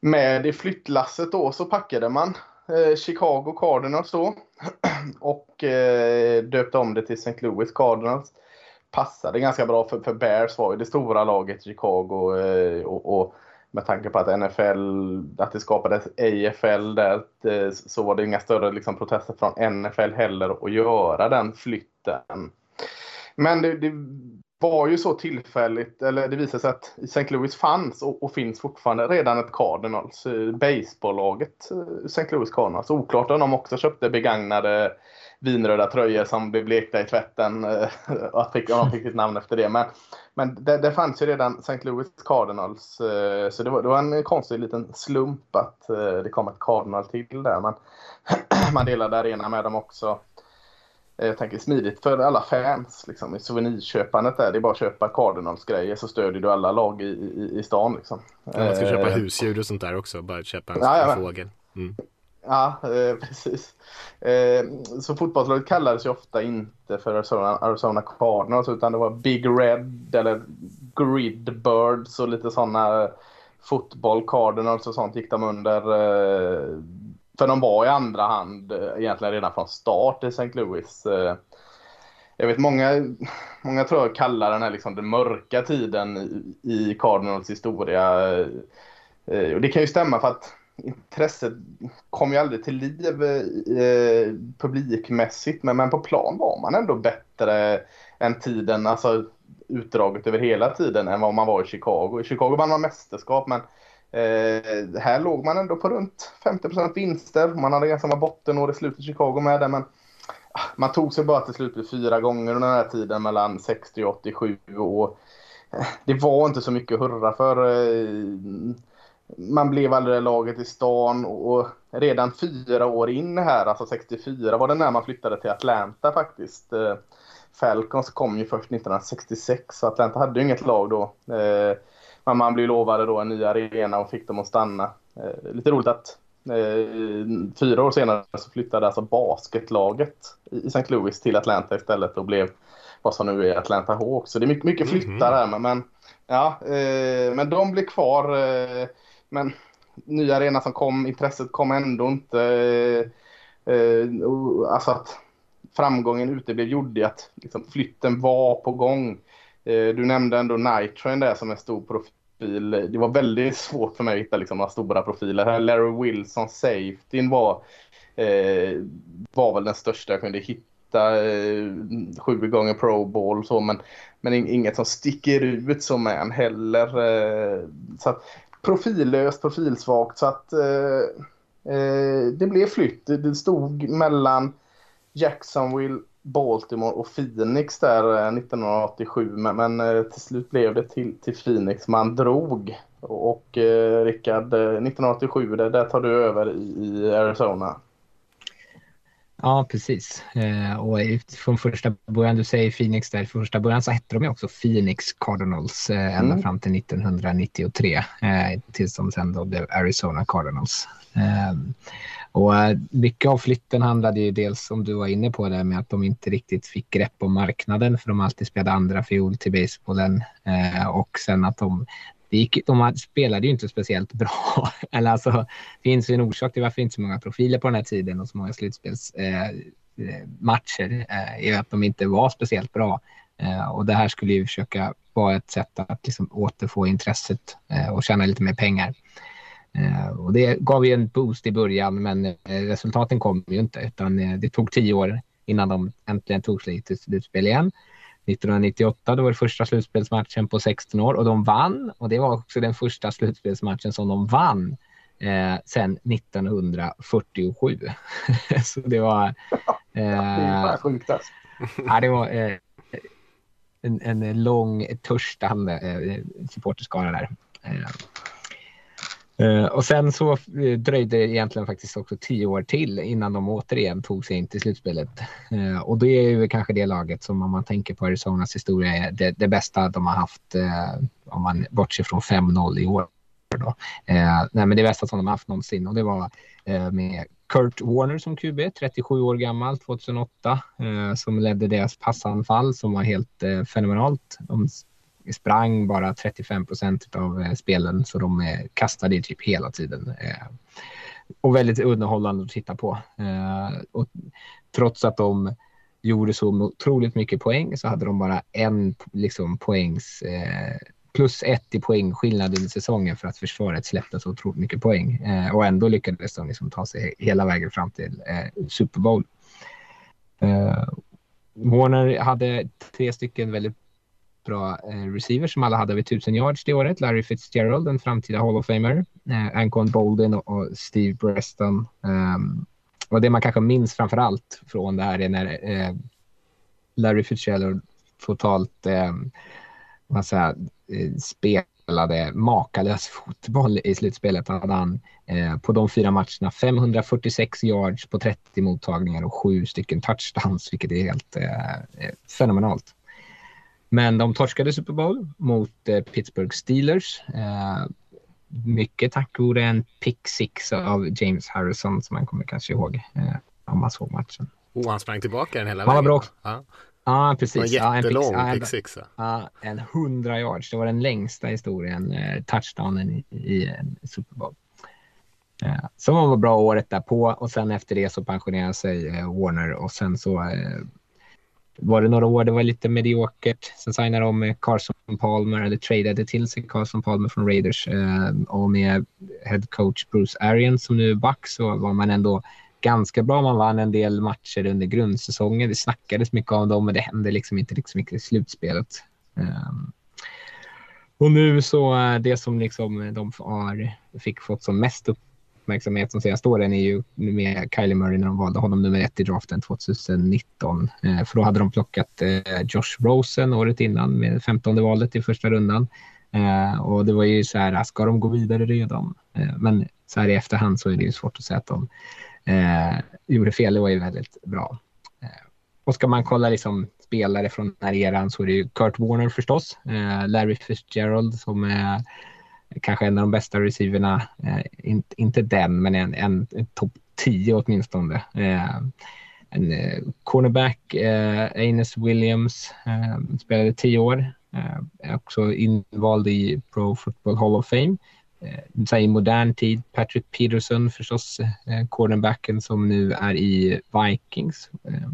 med i flyttlasset då så packade man Chicago Cardinals då och döpte om det till St. Louis Cardinals. Passade ganska bra för, för Bears var ju det stora laget i Chicago och, och med tanke på att NFL, att det skapades AFL där eh, så var det inga större liksom, protester från NFL heller att göra den flytten. Men det, det var ju så tillfälligt, eller det visade sig att St. Louis fanns och, och finns fortfarande redan ett Cardinals, basebollaget baseballlaget eh, St. Louis Cardinals. Oklart om de också köpte begagnade vinröda tröjor som blev blekta i tvätten eh, och att fick, de fick sitt namn efter det. Men, men det, det fanns ju redan St. Louis Cardinals eh, så det var, det var en konstig liten slump att eh, det kom ett Cardinal till där. Man, man delade arena med dem också. jag tänker smidigt för alla fans liksom, i souvenirköpandet där. Det är bara att köpa Cardinals grejer så stödjer du alla lag i, i, i stan liksom. Ja, man ska köpa husdjur och sånt där också, bara köpa en, Ja, men- fågel. Mm. Ja, eh, precis. Eh, så fotbollslaget kallades ju ofta inte för Arizona, Arizona Cardinals utan det var Big Red eller Grid Birds och lite sådana fotboll Cardinals och sånt gick de under. Eh, för de var i andra hand eh, egentligen redan från start i St. Louis. Eh, jag vet många, många tror jag kallar den här liksom den mörka tiden i, i Cardinals historia. Eh, och det kan ju stämma för att intresset kom ju aldrig till liv eh, publikmässigt men, men på plan var man ändå bättre än tiden, alltså utdraget över hela tiden än vad man var i Chicago. I Chicago vann man mästerskap men eh, här låg man ändå på runt 50% vinster. Man hade ganska många bottenår i slutet i Chicago med det men ah, man tog sig bara till slut fyra gånger under den här tiden mellan 60 och 87 och eh, det var inte så mycket att hurra för. eh, man blev aldrig det laget i stan och redan fyra år in här, alltså 64 var det när man flyttade till Atlanta faktiskt. Eh, Falcons kom ju först 1966 så Atlanta hade ju inget lag då. Eh, Men man blev lovade då en ny arena och fick dem att stanna. Eh, Lite roligt att fyra år senare så flyttade alltså basketlaget i St. Louis till Atlanta istället och blev vad som nu är Atlanta Hawks. Så det är mycket, mycket flyttar där. Men, men, ja, men de blev kvar. Men ny arena som kom, intresset kom ändå inte. Eh, eh, och, alltså att framgången uteblev gjorde att liksom, flytten var på gång. Eh, du nämnde ändå Nitrain där som en stor profil. Det var väldigt svårt för mig att hitta liksom, några stora profiler. Larry Wilson, safetyn var, eh, var väl den största jag kunde hitta. Eh, sju gånger pro ball så men, men inget som sticker ut som en heller. Eh, så att, profillöst, profilsvagt så att eh, eh, det blev flytt. Det, det stod mellan Jacksonville, Baltimore och Phoenix där eh, 1987 men, men eh, till slut blev det till, till Phoenix man drog. Och, eh, Rickard, 1987 där, där tar du över i, i Arizona. Ja, precis. Eh, och från första början, du säger Phoenix där, från första början så hette de ju också Phoenix Cardinals eh, ända Mm. fram till 1993. Eh, tills de sen då blev Arizona Cardinals. Eh, och mycket av flytten handlade ju dels, som du var inne på, det med att de inte riktigt fick grepp om marknaden för de alltid spelade andra fiol till basebollen. Och sen att de det gick, de spelade ju inte speciellt bra. Eller alltså, det finns ju en orsak till varför inte så många profiler på den här tiden och så många slutspelsmatcher eh, eh, eh, är att de inte var speciellt bra. Eh, och det här skulle ju försöka vara ett sätt att liksom återfå intresset eh, och tjäna lite mer pengar. Eh, och det gav ju en boost i början men eh, resultaten kom ju inte utan eh, det tog tio år innan de äntligen tog sig till slutspel igen. 1998 då var det första slutspelsmatchen på 16 år och de vann och det var också den första slutspelsmatchen som de vann eh, sedan 1947. Så det var... Eh, sjukt alltså. ja, det var eh, en, en lång törstande eh, supporterskara där. Eh, Eh, och sen så eh, dröjde det egentligen faktiskt också tio år till innan de återigen tog sig in till slutspelet. Eh, och det är ju kanske det laget som om man tänker på Arizonas historia är det, det bästa de har haft om man bortser från 5-0 i år. Då. Nej, men det bästa som de har haft någonsin och det var med Kurt Warner som QB, 37 år gammal, 2008, som ledde deras passanfall som var helt fenomenalt. De sprang bara 35 procent av eh, spelen så de kastade ju typ hela tiden. Eh, och väldigt underhållande att titta på. Eh, och trots att de gjorde så otroligt mycket poäng så hade de bara en liksom, poängs eh, plus ett i poängskillnad under säsongen för att försvaret släppte så otroligt mycket poäng. Eh, och ändå lyckades de liksom ta sig hela vägen fram till eh, Super Bowl. Eh, Warner hade tre stycken väldigt bra eh, receivers som alla hade över 1000 yards det året. Larry Fitzgerald, en framtida Hall of Famer. Eh, Ancon Bolden och, Steve Breston. Um, ehm, och det man kanske minns framför allt från det här är när eh, Larry Fitzgerald totalt eh, man säger, eh, spelade makalös fotboll i slutspelet. Hade han eh, på de fyra matcherna 546 yards på 30 mottagningar och sju stycken touchdowns, vilket är helt eh, eh fenomenalt. Men de torskade Super Bowl mot eh, Pittsburgh Steelers. Eh, mycket tack vare en pick six av James Harrison som man kommer kanske ihåg eh, om man såg matchen. Oh, han sprang tillbaka den hela vägen. bra. Ja. Ja, Det precis. en jättelång ja, en- pick six. ja. Ja, en 100 yards. Det var den längsta historien, eh, touchdownen i, i en Super Bowl. Eh, som var bra året därpå och sen efter det så pensionerade sig eh, Warner och sen så eh, var det några år det var lite mediokert. Sen signade de med Carson Palmer eller tradade till sig Carson Palmer från Raiders eh, och med head coach Bruce Arians som nu är back så var man ändå ganska bra. Man vann en del matcher under grundsäsongen. Det snackades mycket om dem men det hände liksom inte liksom mycket i slutspelet. Ehm, och nu så är det som liksom de har, fick fått som mest uppmärksamhet de senaste åren är ju med Kylie Murray när de valde honom nummer ett i draften 2019. Eh, för då hade de plockat eh, Josh Rosen året innan med 15 valet i första rundan. Eh, och det var ju så här, ska de gå vidare redan? Eh, men så här i efterhand så är det ju svårt att säga att de eh, gjorde fel. Det var ju väldigt bra. Eh, och ska man kolla liksom spelare från den här eran så är det ju Kurt Warner förstås. Eh, Larry Fitzgerald som är kanske en av de bästa receiverna. Eh, inte, inte den, men en, en, en topp 10 åtminstone. Eh, en eh, cornerback, eh, Aines Williams, eh, spelade 10 år. Eh, är också invald i Pro Football Hall of Fame. Eh, I modern tid, Patrick Peterson förstås, eh, cornerbacken som nu är i Vikings. Eh,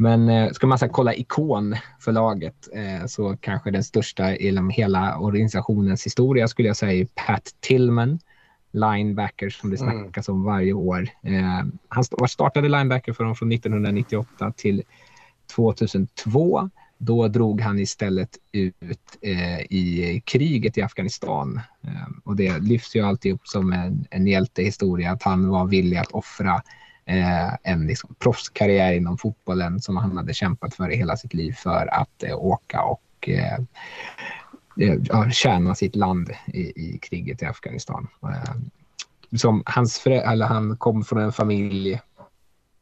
men eh, ska man så kolla ikon för laget eh, så kanske den största inom hela organisationens historia skulle jag säga är Pat Tillman, linebacker som det Mm. snackas om varje år. Eh, han startade linebacker för dem från 1998 till 2002. Då drog han istället ut eh, i kriget i Afghanistan. Eh, och det lyfts ju alltid upp som en, en hjältehistoria att han var villig att offra eh, en liksom, proffskarriär inom fotbollen som han hade kämpat för i hela sitt liv för att eh, åka och eh, eh, tjäna sitt land i, i kriget i Afghanistan. Eh, som hans förä- eller han kom från en familj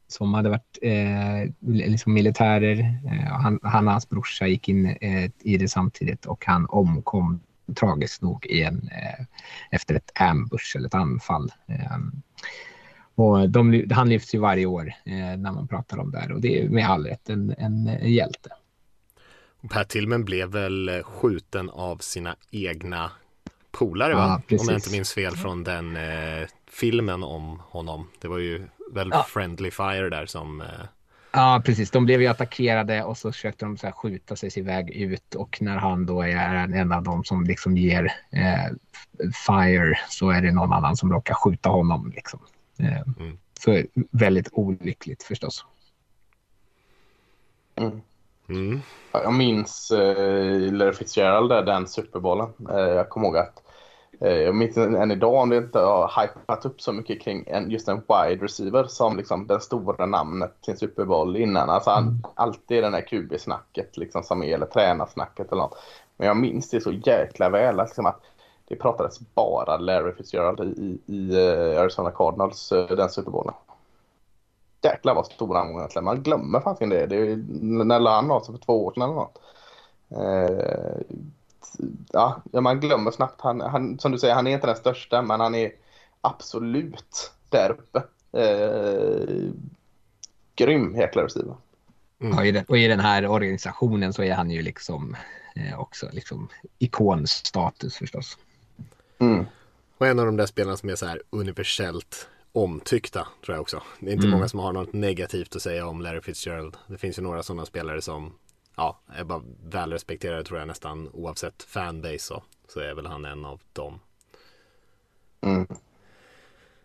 som hade varit eh, liksom militärer. Eh, han, han och hans brorsa gick in eh, i det samtidigt och han omkom tragiskt nog i en, eh, efter ett ambush eller ett anfall. Eh, och de, han lyfts ju varje år eh, när man pratar om det här och det är med all rätt en, en, en hjälte. Per Tillman blev väl skjuten av sina egna polare Ja, va? precis. Om jag inte minns fel från den eh, filmen om honom. Det var ju väl Ja. Friendly Fire där som eh, Ja, precis. De blev ju attackerade och så försökte de så här skjuta sig sin väg ut och när han då är en av dem som liksom ger eh, fire så är det någon annan som råkar skjuta honom. Liksom. Eh, Mm. Så väldigt olyckligt förstås. Mm. mm, Ja, Jag minns eh, Larry Fitzgerald där, den superbollen. Eh, jag kommer ihåg att eh, jag minns än idag om det inte har hypat upp så mycket kring en, just en wide receiver som liksom den stora namnet till en superboll innan. Alltså han, alltid den där QB-snacket liksom som är, eller tränarsnacket eller något. Men jag minns det så jäkla väl liksom att det pratades bara Larry Fitzgerald i, i, i eh, Arizona Cardinals, eh, den superbollen. Jäklar vad stor han var egentligen. Man glömmer faktiskt det. det är, när la han av sig för två år sedan eller något. Eh, ja, ja, man glömmer snabbt. Han, han, som du säger, han är inte den största, men han är absolut där uppe. Eh, grym jäkla receiver. Ja, i den, och i den här organisationen så är han ju liksom eh, också liksom ikonstatus förstås. Mm. Och en av de där spelarna som är så här universellt omtyckta tror jag också. Det är inte Mm. många som har något negativt att säga om Larry Fitzgerald. Det finns ju några sådana spelare som ja, är bara välrespekterade tror jag nästan oavsett fanbase så, så är väl han en av dem. Mm.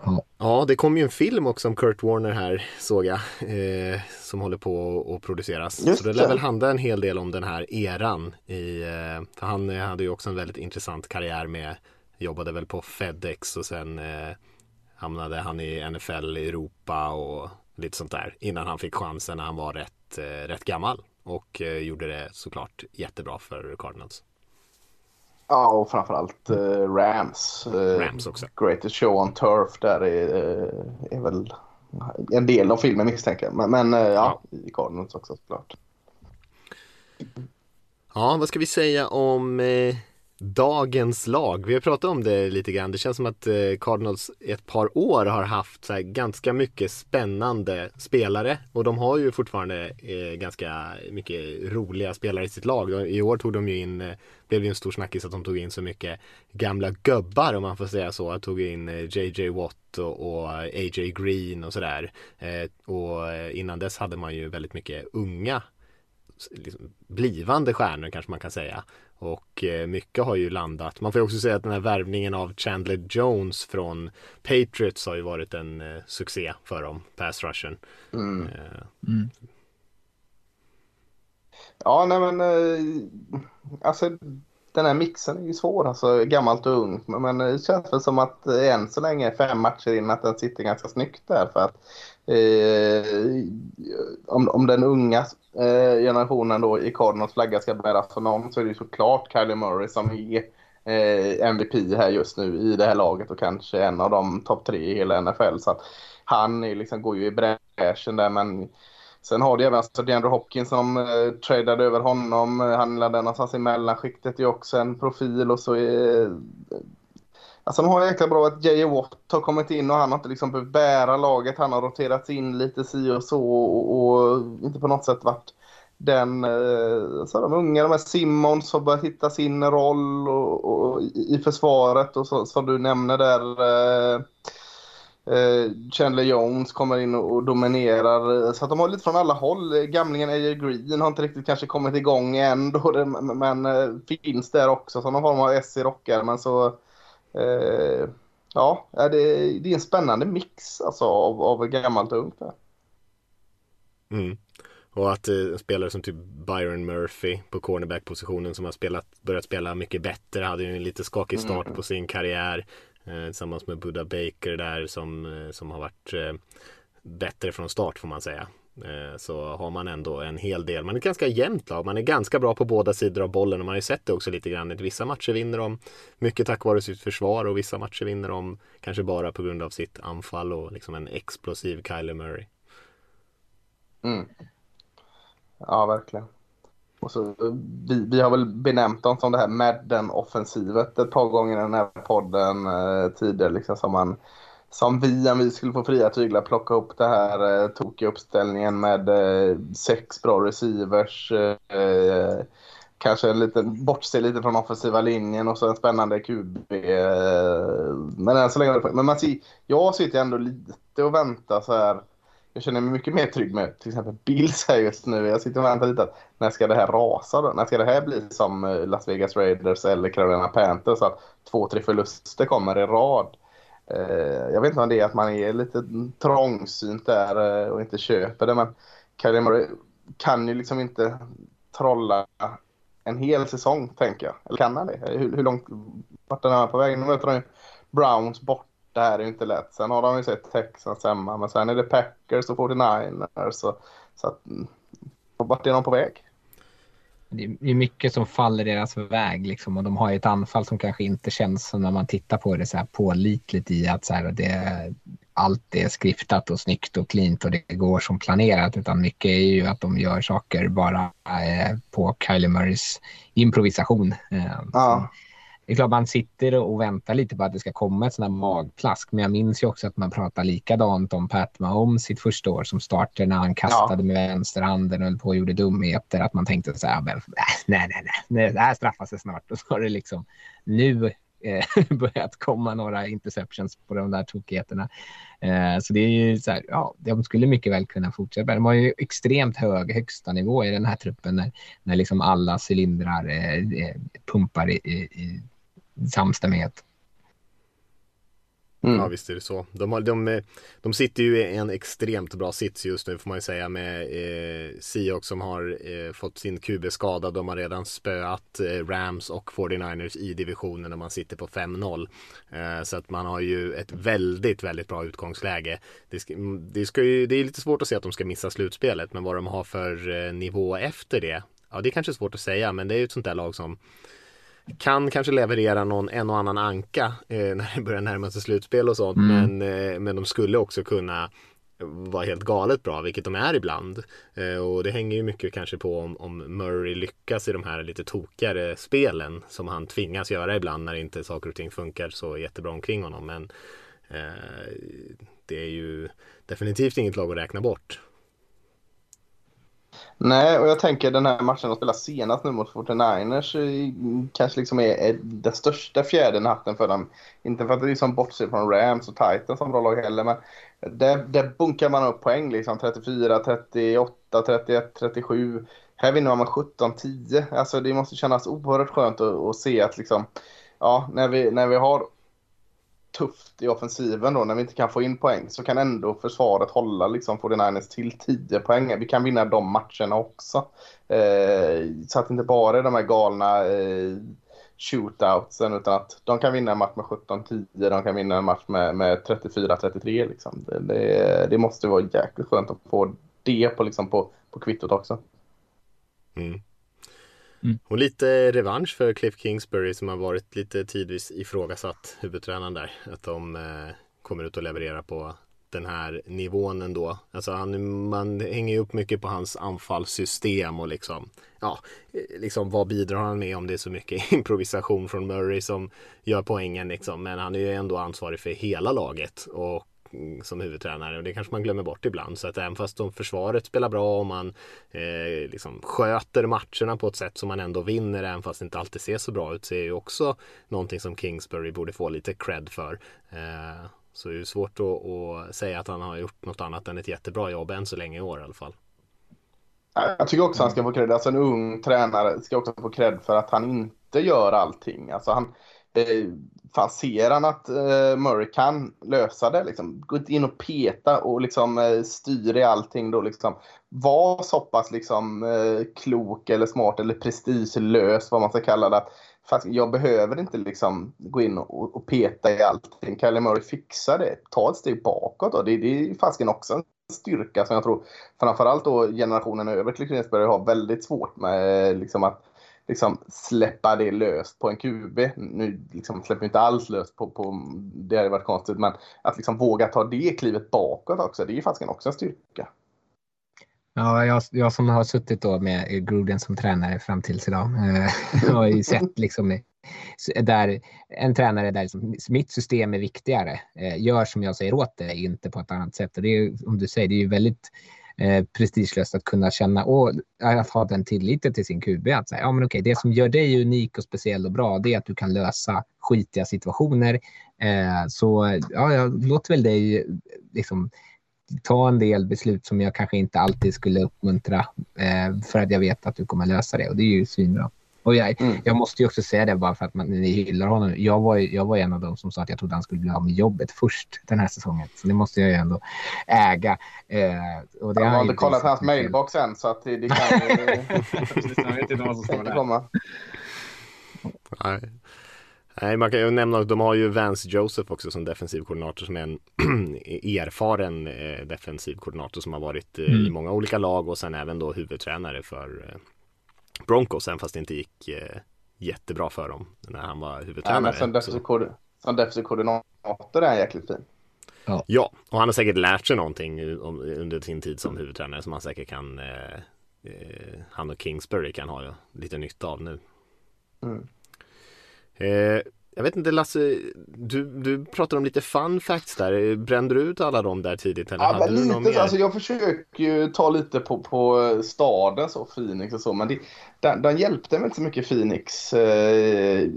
Ja. Ja, det kom ju en film också om Kurt Warner här såg jag. Eh, som håller på att produceras. Just så det lär väl handla en hel del om den här eran. I, eh, för han hade ju också en väldigt intressant karriär med, jobbade väl på Fedex och sen eh, hamnade han i NFL i Europa och lite sånt där. Innan han fick chansen när han var rätt, eh, rätt gammal. Och eh, gjorde det såklart jättebra för Cardinals. Ja, och framförallt eh, Rams. Eh, Rams också. Greatest Show on Turf där är, eh, är väl en del av filmen misstänker jag. Men, men eh, ja, i Cardinals också såklart. Ja, vad ska vi säga om dagens lag? Vi har pratat om det lite grann. Det känns som att eh, Cardinals i ett par år har haft så här, ganska mycket spännande spelare och de har ju fortfarande eh, ganska mycket roliga spelare i sitt lag. I år tog de ju in, eh, blev det ju en stor snackis att de tog in så mycket gamla gubbar om man får säga så. Jag tog in JJ Watt och, AJ Green och sådär. Och innan dess hade man ju väldigt mycket unga liksom, blivande stjärnor kanske man kan säga. Och eh, mycket har ju landat. Man får ju också säga att den här värvningen av Chandler Jones från Patriots har ju varit en eh, succé för dem, pass rushen. Mm. Eh, Ja, nej men alltså den här mixen är ju svår, alltså gammalt och ungt. Men, det känns väl som att än så länge, fem matcher in, att den sitter ganska snyggt där. För att eh, om, om den unga eh, generationen då i Cardinals flagga ska bäras för någon så är det ju såklart Kylie Murray som är eh, MVP här just nu i det här laget och kanske en av de topp tre i hela NFL. Så att han är liksom, går ju i bräschen där men Sen har du även alltså DeAndre Hopkins som eh, tradade över honom. Eh, han landade någonstans i mellanskiktet det är också en profil och så är... Alltså de har jäkla bra att J.A. Watt har kommit in och han har inte liksom behövt bära laget. Han har roterats in lite si och så och, och inte på något sätt varit den... Så de unga, de här Simmons har börjat hitta sin roll och, och, i försvaret och så, som du nämner där. Eh, Eh, Chandler Jones kommer in och, dominerar. Så att de har lite från alla håll. Gamlingen AJ Green har inte riktigt kanske kommit igång än. Då men eh, finns där också som någon form av S i rockar. Men så... Eh, ja, det, det är en spännande mix alltså, av, av gammalt och ungt. Mm. Och att eh, spelare som typ Byron Murphy på cornerback-positionen som har spelat, börjat spela mycket bättre, hade ju en lite skakig start på sin karriär. Eh, tillsammans med Buddha Baker där som, eh, som har varit eh, bättre från start får man säga. Eh, så har man ändå en hel del, man är ett ganska jämnt lag, man är ganska bra på båda sidor av bollen och man har ju sett det också lite grann. Vissa matcher vinner de mycket tack vare sitt försvar och vissa matcher vinner de kanske bara på grund av sitt anfall och liksom en explosiv Kyler Murray. Mm. Ja, verkligen. Och så, eh, vi, vi har väl benämnt dem som det här Madden-offensivet ett par gånger i den här podden eh, tidigare. Liksom, som, man, som vi, om vi skulle få fria tyglar, plocka upp det här eh, tokiga uppställningen med eh, sex bra receivers. Eh, kanske en liten, bortse lite från offensiva linjen och så en spännande QB. Eh, men än så länge, men man ser, jag sitter ändå lite och väntar så här. Jag känner mig mycket mer trygg med till exempel Bills här just nu. Jag sitter och väntar lite att när ska det här rasa då? När ska det här bli som eh, Las Vegas Raiders eller Carolina Panthers? Att två, tre förluster kommer i rad. Eh, jag vet inte om det är att man är lite trångsynt där eh, och inte köper det. Men Kylie Murray kan ju liksom inte trolla en hel säsong tänker jag. Eller kan han det? Hur, hur långt vart är han på väg? Nu möter de ju Browns bort det här är ju inte lätt. Sen har de ju sett Texas hemma, men sen är det Packers och 49ers. Så, så att, vart är de på väg? Det är- mycket som faller deras väg liksom, och de har ett anfall som kanske inte känns som när man tittar på det så här pålitligt i att så här, det, allt är skriftat och snyggt och cleant och det går som planerat utan mycket är ju att de gör saker bara eh, på Kylie Murrays improvisation. Eh, Ja. Det är klart man sitter och väntar lite på att det ska komma ett sånt här magplask. Men jag minns ju också att man pratar likadant om Pat Mahomes sitt första år som starter när han kastade med vänsterhanden och höll på och gjorde dumheter. Att man tänkte så här, men, äh, nej, nej, nej, nej, det här straffar sig snart. Och så har det liksom nu eh, börjat komma några interceptions på de där tokigheterna. Eh, så det är ju så här, ja, de skulle mycket väl kunna fortsätta. De har ju extremt hög högsta nivå i den här truppen när, när liksom alla cylindrar eh, eh, pumpar i, i, i samstämmighet. Mm. Ja visst är det så. De, har, de, eh, de sitter ju i en extremt bra sits just nu får man ju säga med eh, Seahawks som har eh, fått sin QB skadad. De har redan spöat eh, Rams och 49ers i divisionen och man sitter på 5-0. Eh, så att man har ju ett väldigt, väldigt bra utgångsläge. Det, ska, mm, det, ska ju, det är lite svårt att se att de ska missa slutspelet men vad de har för eh, nivå efter det Ja det är kanske svårt att säga men det är ju ett sånt där lag som kan kanske leverera någon en och annan anka eh, när det börjar närma sig slutspel och sånt. Mm. Men, eh, men de skulle också kunna vara helt galet bra, vilket de är ibland. Eh, och det hänger ju mycket kanske på om, om Murray lyckas i de här lite tokigare spelen som han tvingas göra ibland när inte saker och ting funkar så jättebra omkring honom. Men eh, det är ju definitivt inget lag att räkna bort. Nej, och jag tänker den här matchen de spelar senast nu mot 49ers eh, kanske liksom är, är den största fjärden i hatten för dem. Inte för att det liksom bortser från Rams och Titans som bra lag heller, men där, där bunkar man upp poäng liksom 34, 38, 31, 37. Här vinner man med 17-10. Alltså det måste kännas oerhört skönt att, att se att liksom, ja, när vi, när vi har tufft i offensiven då när vi inte kan få in poäng så kan ändå försvaret hålla liksom 49ers till 10 poäng. Vi kan vinna de matcherna också. Eh, så att det inte bara är de här galna eh, shootoutsen utan att de kan vinna en match med 17-10, de kan vinna en match med, med 34-33 liksom. Det, det, det, måste vara jäkligt skönt att få det på, liksom, på, på kvittot också. Mm. Mm. Och lite revansch för Cliff Kingsbury som har varit lite tidvis ifrågasatt huvudtränaren där. Att de eh, kommer ut och levererar på den här nivån ändå. Alltså han, man hänger ju upp mycket på hans anfallssystem och liksom, ja, eh, liksom vad bidrar han med om det är så mycket improvisation från Murray som gör poängen liksom. Men han är ju ändå ansvarig för hela laget och Eh, som huvudtränare och det kanske man glömmer bort ibland. Så att även fast de försvaret spelar bra och man eh, liksom sköter matcherna på ett sätt som man ändå vinner även fast det inte alltid ser så bra ut så är ju också någonting som Kingsbury borde få lite cred för. Eh, så det är svårt att, att, säga att han har gjort något annat än ett jättebra jobb än så länge i år i alla fall. Jag tycker också att han ska få cred. Alltså en ung tränare ska också få cred för att han inte gör allting. Alltså han, Eh, fan, ser han att eh, Murray kan lösa det, liksom, gå inte in och peta och liksom, eh, styra i allting. Då, liksom, var så pass liksom, eh, klok eller smart eller prestigelös, vad man ska kalla det. Fast jag behöver inte liksom, gå in och, och peta i allting. Kalle Murray fixar det. Ta ett steg bakåt. Då. Det, det är fasken också en styrka som jag tror framförallt då generationen över till Klinsberg har väldigt svårt med liksom, att liksom släppa det löst på en QB. Nu liksom släpper inte alls löst på, på det hade varit konstigt, men att liksom våga ta det klivet bakåt också, det är ju faktiskt också en styrka. Ja, jag, jag som har suttit då med Gruden som tränare fram tills idag eh, har ju sett liksom där en tränare där liksom, mitt system är viktigare, eh, gör som jag säger åt det, inte på ett annat sätt. Och det är om du säger, det är ju väldigt eh, prestigelöst att kunna känna och att ha den tilliten till sin QB. Att säga, ja, men okej, det som gör dig unik och speciell och bra, det är att du kan lösa skitiga situationer. Eh, så ja, jag låter väl dig liksom ta en del beslut som jag kanske inte alltid skulle uppmuntra eh, för att jag vet att du kommer lösa det och det är ju svinbra. Och jag, mm. jag måste ju också säga det bara för att man, ni hyllar honom. Jag var, jag var en av dem som sa att jag trodde han skulle bli av med jobbet först den här säsongen. Så det måste jag ju ändå äga. Eh, och det jag har inte kollat hans mailbox än så att det, det kan ju... jag vet inte vad som står där. Komma. Nej. Nej, man kan ju nämna att de har ju Vance Joseph också som defensiv koordinator som är en erfaren eh, defensiv koordinator som har varit eh, mm. i många olika lag och sen även då huvudtränare för eh, Broncos, även fast det inte gick eh, jättebra för dem när han var huvudtränare. Ja, men som defensiv koordinator är han jäkligt fin. Ja. ja, och han har säkert lärt sig någonting under sin tid som huvudtränare som han säkert kan eh, eh, han och Kingsbury kan ha lite nytta av nu. Mm. Eh, jag vet inte Lasse, du, du pratade om lite fun facts där. Brände du ut alla dem där tidigt? Eller ja, hade men du lite, alltså, jag försöker ju ta lite på, på staden, så Phoenix och så, men det, den, den hjälpte mig inte så mycket Phoenix. Eh,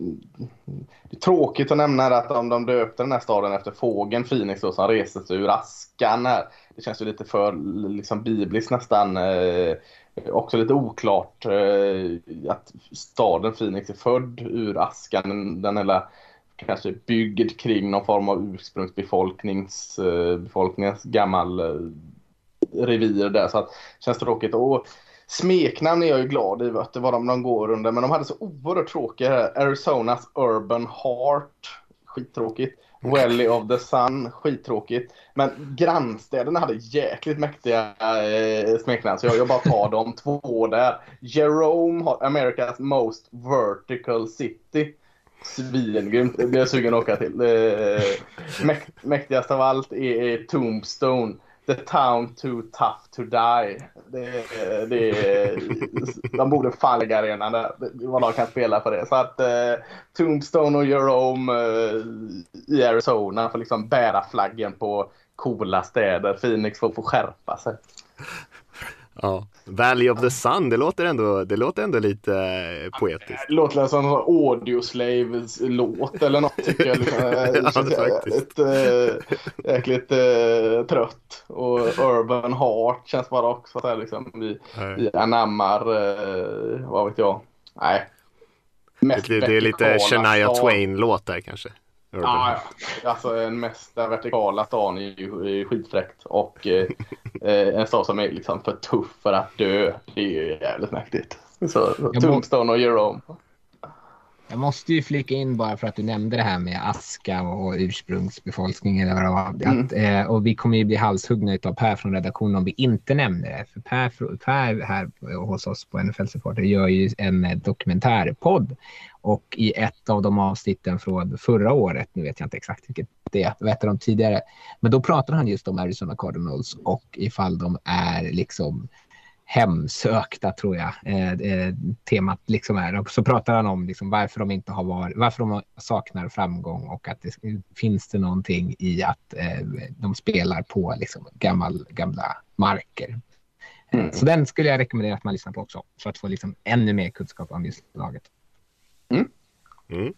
det är tråkigt att nämna att de, de döpte den här staden efter fågeln Phoenix då, som reste sig ur askan här. Det känns ju lite för liksom, bibliskt nästan. Också lite oklart eh, att staden Phoenix är född ur askan. Den, hela kanske byggd kring någon form av ursprungsbefolkningens eh, befolkningens gammal eh, revir där. Så att, känns tråkigt. Och smeknamn är jag ju glad i vet du vad de de går under. Men de hade så oerhört tråkiga här. Arizonas Urban Heart. Skittråkigt. Valley of the Sun, skittråkigt. Men grannstäderna hade jäkligt mäktiga eh, smeknamn så jag, jag bara tar de två där. Jerome har America's most vertical city. Svingrymt, det blir jag sugen att åka till. Eh, mäkt, mäktigast av allt är, är Tombstone. The town too tough to die. Det, det, de borde fan lägga arenan där. Vad de kan spela på det. Så att eh, Tombstone och Jerome eh, i Arizona får liksom bära flaggen på coola städer. Phoenix får, får skärpa sig. Ja. Valley of the Sun, det låter ändå, det låter ändå lite eh, poetiskt. Det låter som en Audioslaves låt eller något tycker jag. Ja, faktiskt. Ett, äh, jäkligt äh, trött. Och Urban Heart känns bara också så här liksom. Vi, vi anammar, äh, vad vet jag. Nej. Mest det, det är lite Shania Twain-låt där kanske. Ja, ja, alltså den mest vertikala stan är ju skitfräckt. Och eh, en stad som är liksom för tuff för att dö, det är ju jävligt mäktigt. Så, Tombstone och Jerome. Jag måste ju flika in bara för att du nämnde det här med aska och ursprungsbefolkning eller vad det. Mm. Att, eh, och vi kommer ju bli halshuggna av Per från redaktionen om vi inte nämner det. För Per, per här hos oss på NFL Supporter gör ju en dokumentärpodd och i ett av de avsnitten från förra året, nu vet jag inte exakt vilket det är, hette de tidigare, men då pratar han just om Arizona Cardinals och ifall de är liksom hemsökta tror jag eh, eh, temat liksom är. Och så pratar han om liksom varför de inte har varit, varför de saknar framgång och att det finns det någonting i att eh, de spelar på liksom gammal, gamla marker. Eh, mm. Så den skulle jag rekommendera att man lyssnar på också för att få liksom ännu mer kunskap om just laget. Mm. Mm.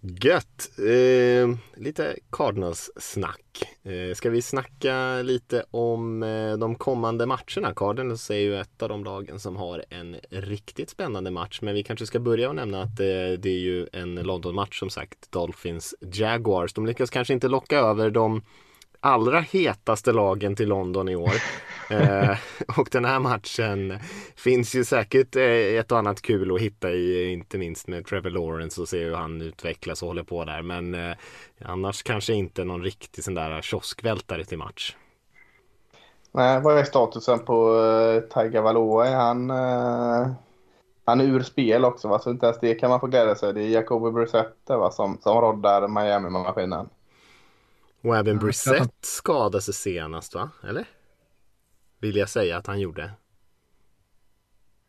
Gött! Eh, lite Cardinals-snack. Eh, ska vi snacka lite om eh, de kommande matcherna? Cardinals är ju ett av de lagen som har en riktigt spännande match. Men vi kanske ska börja och nämna att eh, det är ju en London-match som sagt. Dolphins Jaguars. De lyckas kanske inte locka över de allra hetaste lagen till London i år. eh, och den här matchen finns ju säkert eh, ett och annat kul att hitta i, inte minst med Trevor Lawrence och se hur han utvecklas och håller på där. Men eh, annars kanske inte någon riktig sån där kioskvältare till match. Nej, vad är statusen på uh, Taiga Valoa? Är han, uh, han är ur spel också va? Så inte ens det kan man få glädja sig. Det är Jacoby Brissett va? Som, som roddar Miami-maskinen. Och även Brissett skadade sig senast va? Eller? Vill jag säga att han gjorde.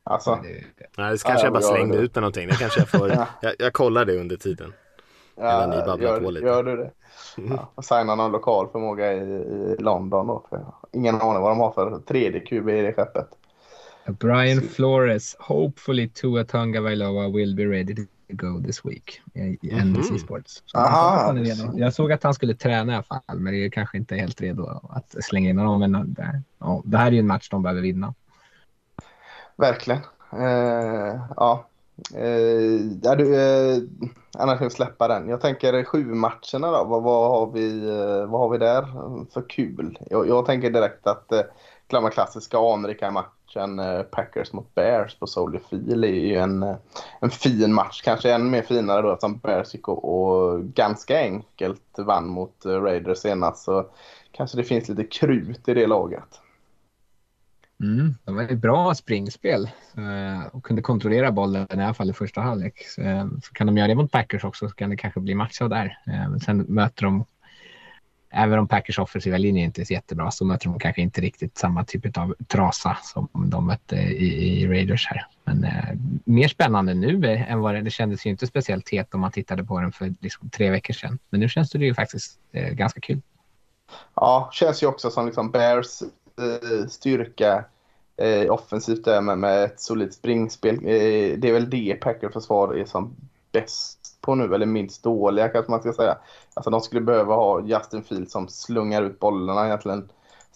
Alltså. Nej, det kanske jag bara slängde ut med någonting. Det kanske jag får. jag, jag kollar det under tiden. Ja, ni gör, på lite. Gör du det? Ja, signa någon lokal förmåga i, i London då. Ingen aning vad de har för tredje QB i det skeppet. Brian Flores, hopefully Tua Tonga Vailoa will be ready go this week i NBC mm. Sports. Jag såg att han skulle träna i alla fall, men det är kanske inte helt redo att slänga in honom. Men det, ja, det här är ju en match de behöver vinna. Verkligen. Uh, ja. Uh, ja, du, uh, annars kan vi släppa den. Jag tänker sju matcherna då. Vad, vad, har, vi, vad har vi där för kul? Jag, jag tänker direkt att uh, glömma klassiska anrika match matchen eh, Packers mot Bears på Soldier Field är ju en, eh, en fin match. Kanske ännu mer finare då eftersom Bears gick och, och ganska enkelt vann mot eh, Raiders senast. Så kanske det finns lite krut i det laget. Mm, de var ett bra springspel och kunde kontrollera bollen i alla fall i första halvlek. Så, kan de göra det mot Packers också så kan det kanske bli match där. Men sen möter de även om Packers offensiva linje inte är så jättebra så möter de kanske inte riktigt samma typ av trasa som de mötte i, i Raiders här. Men eh, mer spännande nu än vad det, det kändes ju inte speciellt het om man tittade på den för liksom, tre veckor sedan. Men nu känns det ju faktiskt eh, ganska kul. Ja, känns ju också som liksom Bears eh, styrka eh, offensivt där med, med ett solidt springspel. Eh, det är väl det Packers försvar är som bäst på nu, eller minst dåliga kanske man ska säga. Alltså de skulle behöva ha Justin Fields som slungar ut bollarna egentligen.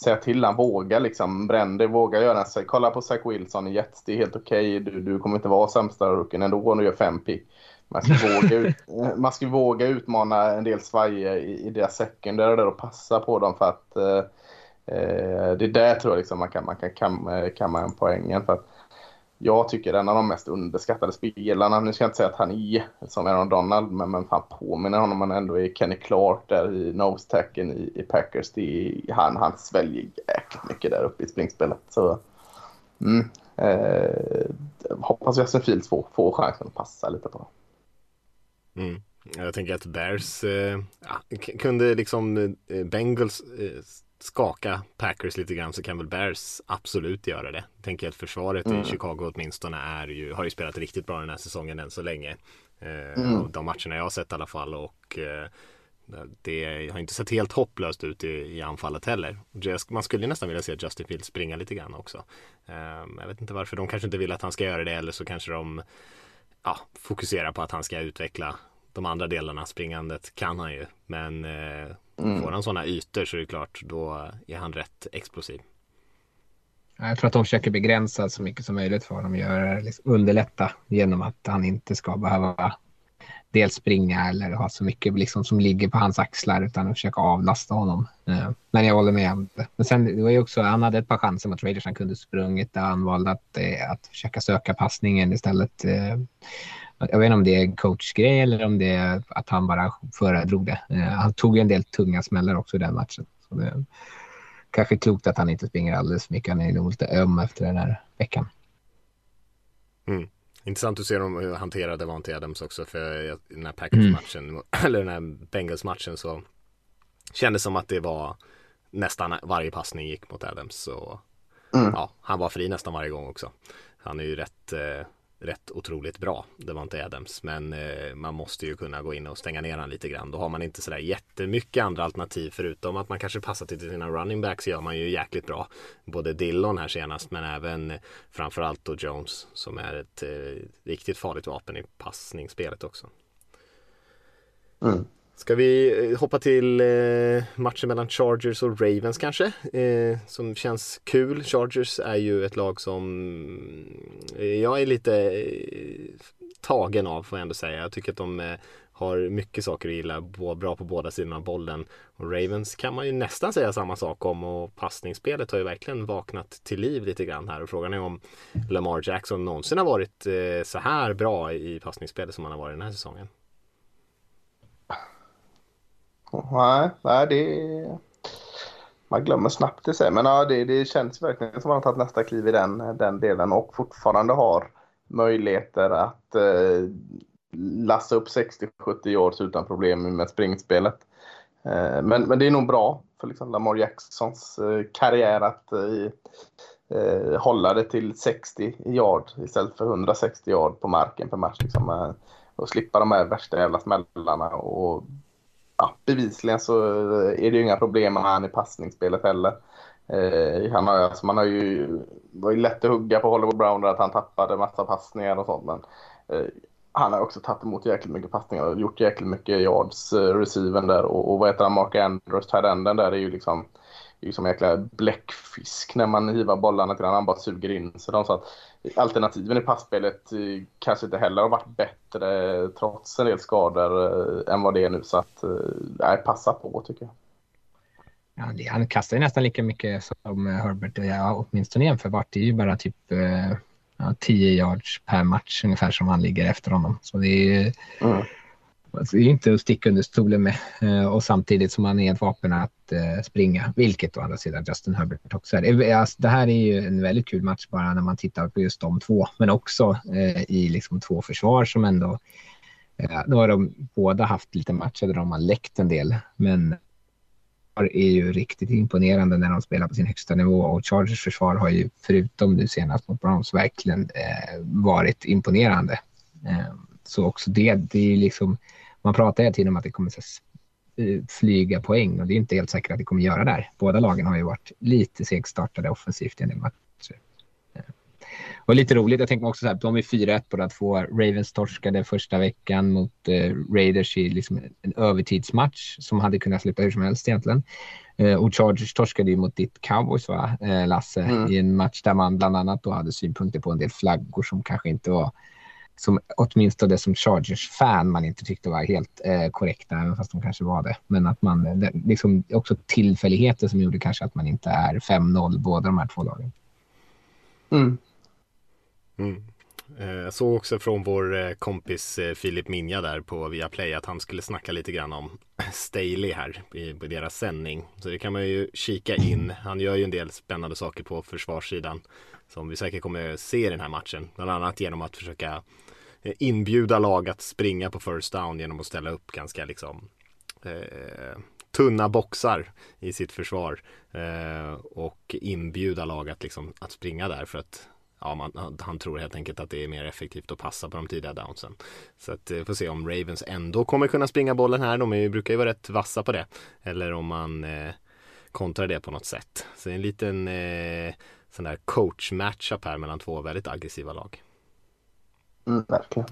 Säga till han vågar liksom, brände, vågar göra en Kolla på Zach Wilson i Jets, det är helt okej. Okay. Du, du kommer inte vara sämsta rookien ändå om du gör fem pick. Man ska, våga, ut, man ska våga utmana en del svajer i, i deras secondary där och passa på dem för att eh, eh, det är där tror jag liksom man kan, man kan kamma, kamma en poängen. För att jag tycker en av de mest underskattade spelarna. Nu ska jag inte säga att han är som Aaron Donald, men, men fan påminner honom man ändå är Kenny Clark där i nose-tacken i, i, Packers. Det är, han, han sväljer jäkligt mycket där uppe i springspelet. Så, mm, eh, hoppas Justin Fields får, får chansen att passa lite på mm. Jag tänker att Bears eh, ja, kunde liksom eh, Bengals eh, skaka Packers lite grann så kan väl Bears absolut göra det. Tänker att försvaret mm. i Chicago åtminstone är ju, har ju spelat riktigt bra den här säsongen än så länge. Eh, mm. De matcherna jag har sett i alla fall och eh, det har inte sett helt hopplöst ut i, i anfallet heller. Man skulle nästan vilja se Justin Fields springa lite grann också. Eh, jag vet inte varför. De kanske inte vill att han ska göra det eller så kanske de ja, fokuserar på att han ska utveckla de andra delarna. Springandet kan han ju. Men eh, Mm. Får han sådana ytor så är det klart, då är han rätt explosiv. Jag tror att de försöker begränsa så mycket som möjligt för honom. Gör, liksom, underlätta genom att han inte ska behöva dels springa eller ha så mycket liksom, som ligger på hans axlar utan att försöka avlasta honom. Eh, men jag håller med om det. Men sen det var ju också, han hade ett par chanser mot Raiders han kunde sprungit där han valde att, eh, att försöka söka passningen istället. Jag vet inte om det är en coachgrej eller om det är att han bara föredrog det. Eh, han tog en del tunga smällar också i den matchen. Så det är kanske klokt att han inte springer alldeles mycket. Han är nog lite öm efter den här veckan. Mm. Intressant att se dem hur hantera Devante Adams också för den här Packers-matchen mm. eller den här Bengals-matchen så kändes som att det var nästan varje passning gick mot Adams så mm. ja, han var fri nästan varje gång också. Han är ju rätt eh, rätt otroligt bra. Det var inte Adams, men eh, man måste ju kunna gå in och stänga ner han lite grann. Då har man inte sådär jättemycket andra alternativ förutom att man kanske passar till sina running backs gör man ju jäkligt bra. Både Dillon här senast, men även eh, framförallt då Jones som är ett eh, riktigt farligt vapen i passningsspelet också. Mm. Ska vi eh, hoppa till eh, matchen mellan Chargers och Ravens kanske? Eh, som känns kul. Chargers är ju ett lag som jag är lite tagen av får jag ändå säga. Jag tycker att de har mycket saker att gilla, bra på båda sidorna av bollen. Och Ravens kan man ju nästan säga samma sak om och passningsspelet har ju verkligen vaknat till liv lite grann här och frågan är om Lamar Jackson någonsin har varit så här bra i passningsspelet som han har varit den här säsongen. Nej, nej det... Man glömmer snabbt det sig. Men ja, det, det känns verkligen som att man har tagit nästa kliv i den, den delen och fortfarande har möjligheter att eh, lassa upp 60-70 yards utan problem med springspelet. Eh, men, men det är nog bra för liksom Lamar Jacksons eh, karriär att eh, eh hålla det till 60 yard istället för 160 yard på marken per match. Liksom, eh, och slippa de här värsta jävla smällarna och ja, bevisligen så eh, är det ju inga problem med han i passningsspelet heller. Eh, han har, alltså, man har ju, var ju lätt att hugga på Hollywood Brown där att han tappade massa passningar och sånt. Men eh, han har också tagit emot jäkligt mycket passningar och gjort jäkligt mycket yards eh, receiven där. Och, och vad heter han, Mark Andrews, tight där är ju liksom det är ju som en jäkla bläckfisk när man hivar bollarna till honom. Han bara suger in sig dem. Så att alternativen i passspelet eh, kanske inte heller har varit bättre trots en del skador eh, än vad det är nu. Så att, eh, nej, passa på tycker jag. Ja, han kastar ju nästan lika mycket som Herbert, ja, åtminstone jämförbart. Det är ju bara typ ja, 10 yards per match ungefär som han ligger efter honom. Så det är mm. Alltså, det är inte att sticka under stolen med. Eh, och samtidigt som han är ett vapen att eh, springa, vilket å andra sidan Justin Herbert också är. Alltså, det här är ju en väldigt kul match bara när man tittar på just de två, men också eh, i liksom två försvar som ändå eh, då har de båda haft lite matcher där de har läckt en del, men är ju riktigt imponerande när de spelar på sin högsta nivå och Chargers försvar har ju förutom nu senast mot Browns verkligen eh, varit imponerande. Eh, så också det, det är ju liksom man pratar hela tiden om att det kommer att eh, flyga poäng och det är inte helt säkert att det kommer göra där. Båda lagen har ju varit lite segstartade offensivt i en del matcher. Eh, och lite roligt, jag tänker också så här, de är 4-1 båda två. Ravens torskade första veckan mot eh, Raiders i liksom en övertidsmatch som hade kunnat sluta hur som helst egentligen. Eh, och Chargers torskade ju mot ditt Cowboys, va, eh, Lasse, mm. i en match där man bland annat då hade synpunkter på en del flaggor som kanske inte var som åtminstone som Chargers-fan man inte tyckte var helt eh, korrekta, även fast de kanske var det. Men att man, det, liksom också tillfälligheter som gjorde kanske att man inte är 5-0 båda de här två lagen. Mm. Mm. Jag såg också från vår eh, kompis eh, Filip Minja där på Viaplay att han skulle snacka lite grann om Staley här i, på deras sändning. Så det kan man ju kika in. Han gör ju en del spännande saker på försvarssidan som vi säkert kommer se i den här matchen. Bland annat genom att försöka eh, inbjuda lag att springa på first down genom att ställa upp ganska liksom eh, tunna boxar i sitt försvar eh, och inbjuda lag att, liksom, att springa där för att ja, man, han tror helt enkelt att det är mer effektivt att passa på de tidiga downsen. Så att vi får se om Ravens ändå kommer kunna springa bollen här. De är, brukar ju vara rätt vassa på det. Eller om man eh, kontrar det på något sätt. Så det är en liten eh, sån där coach matchup här mellan två väldigt aggressiva lag. Mm, verkligen.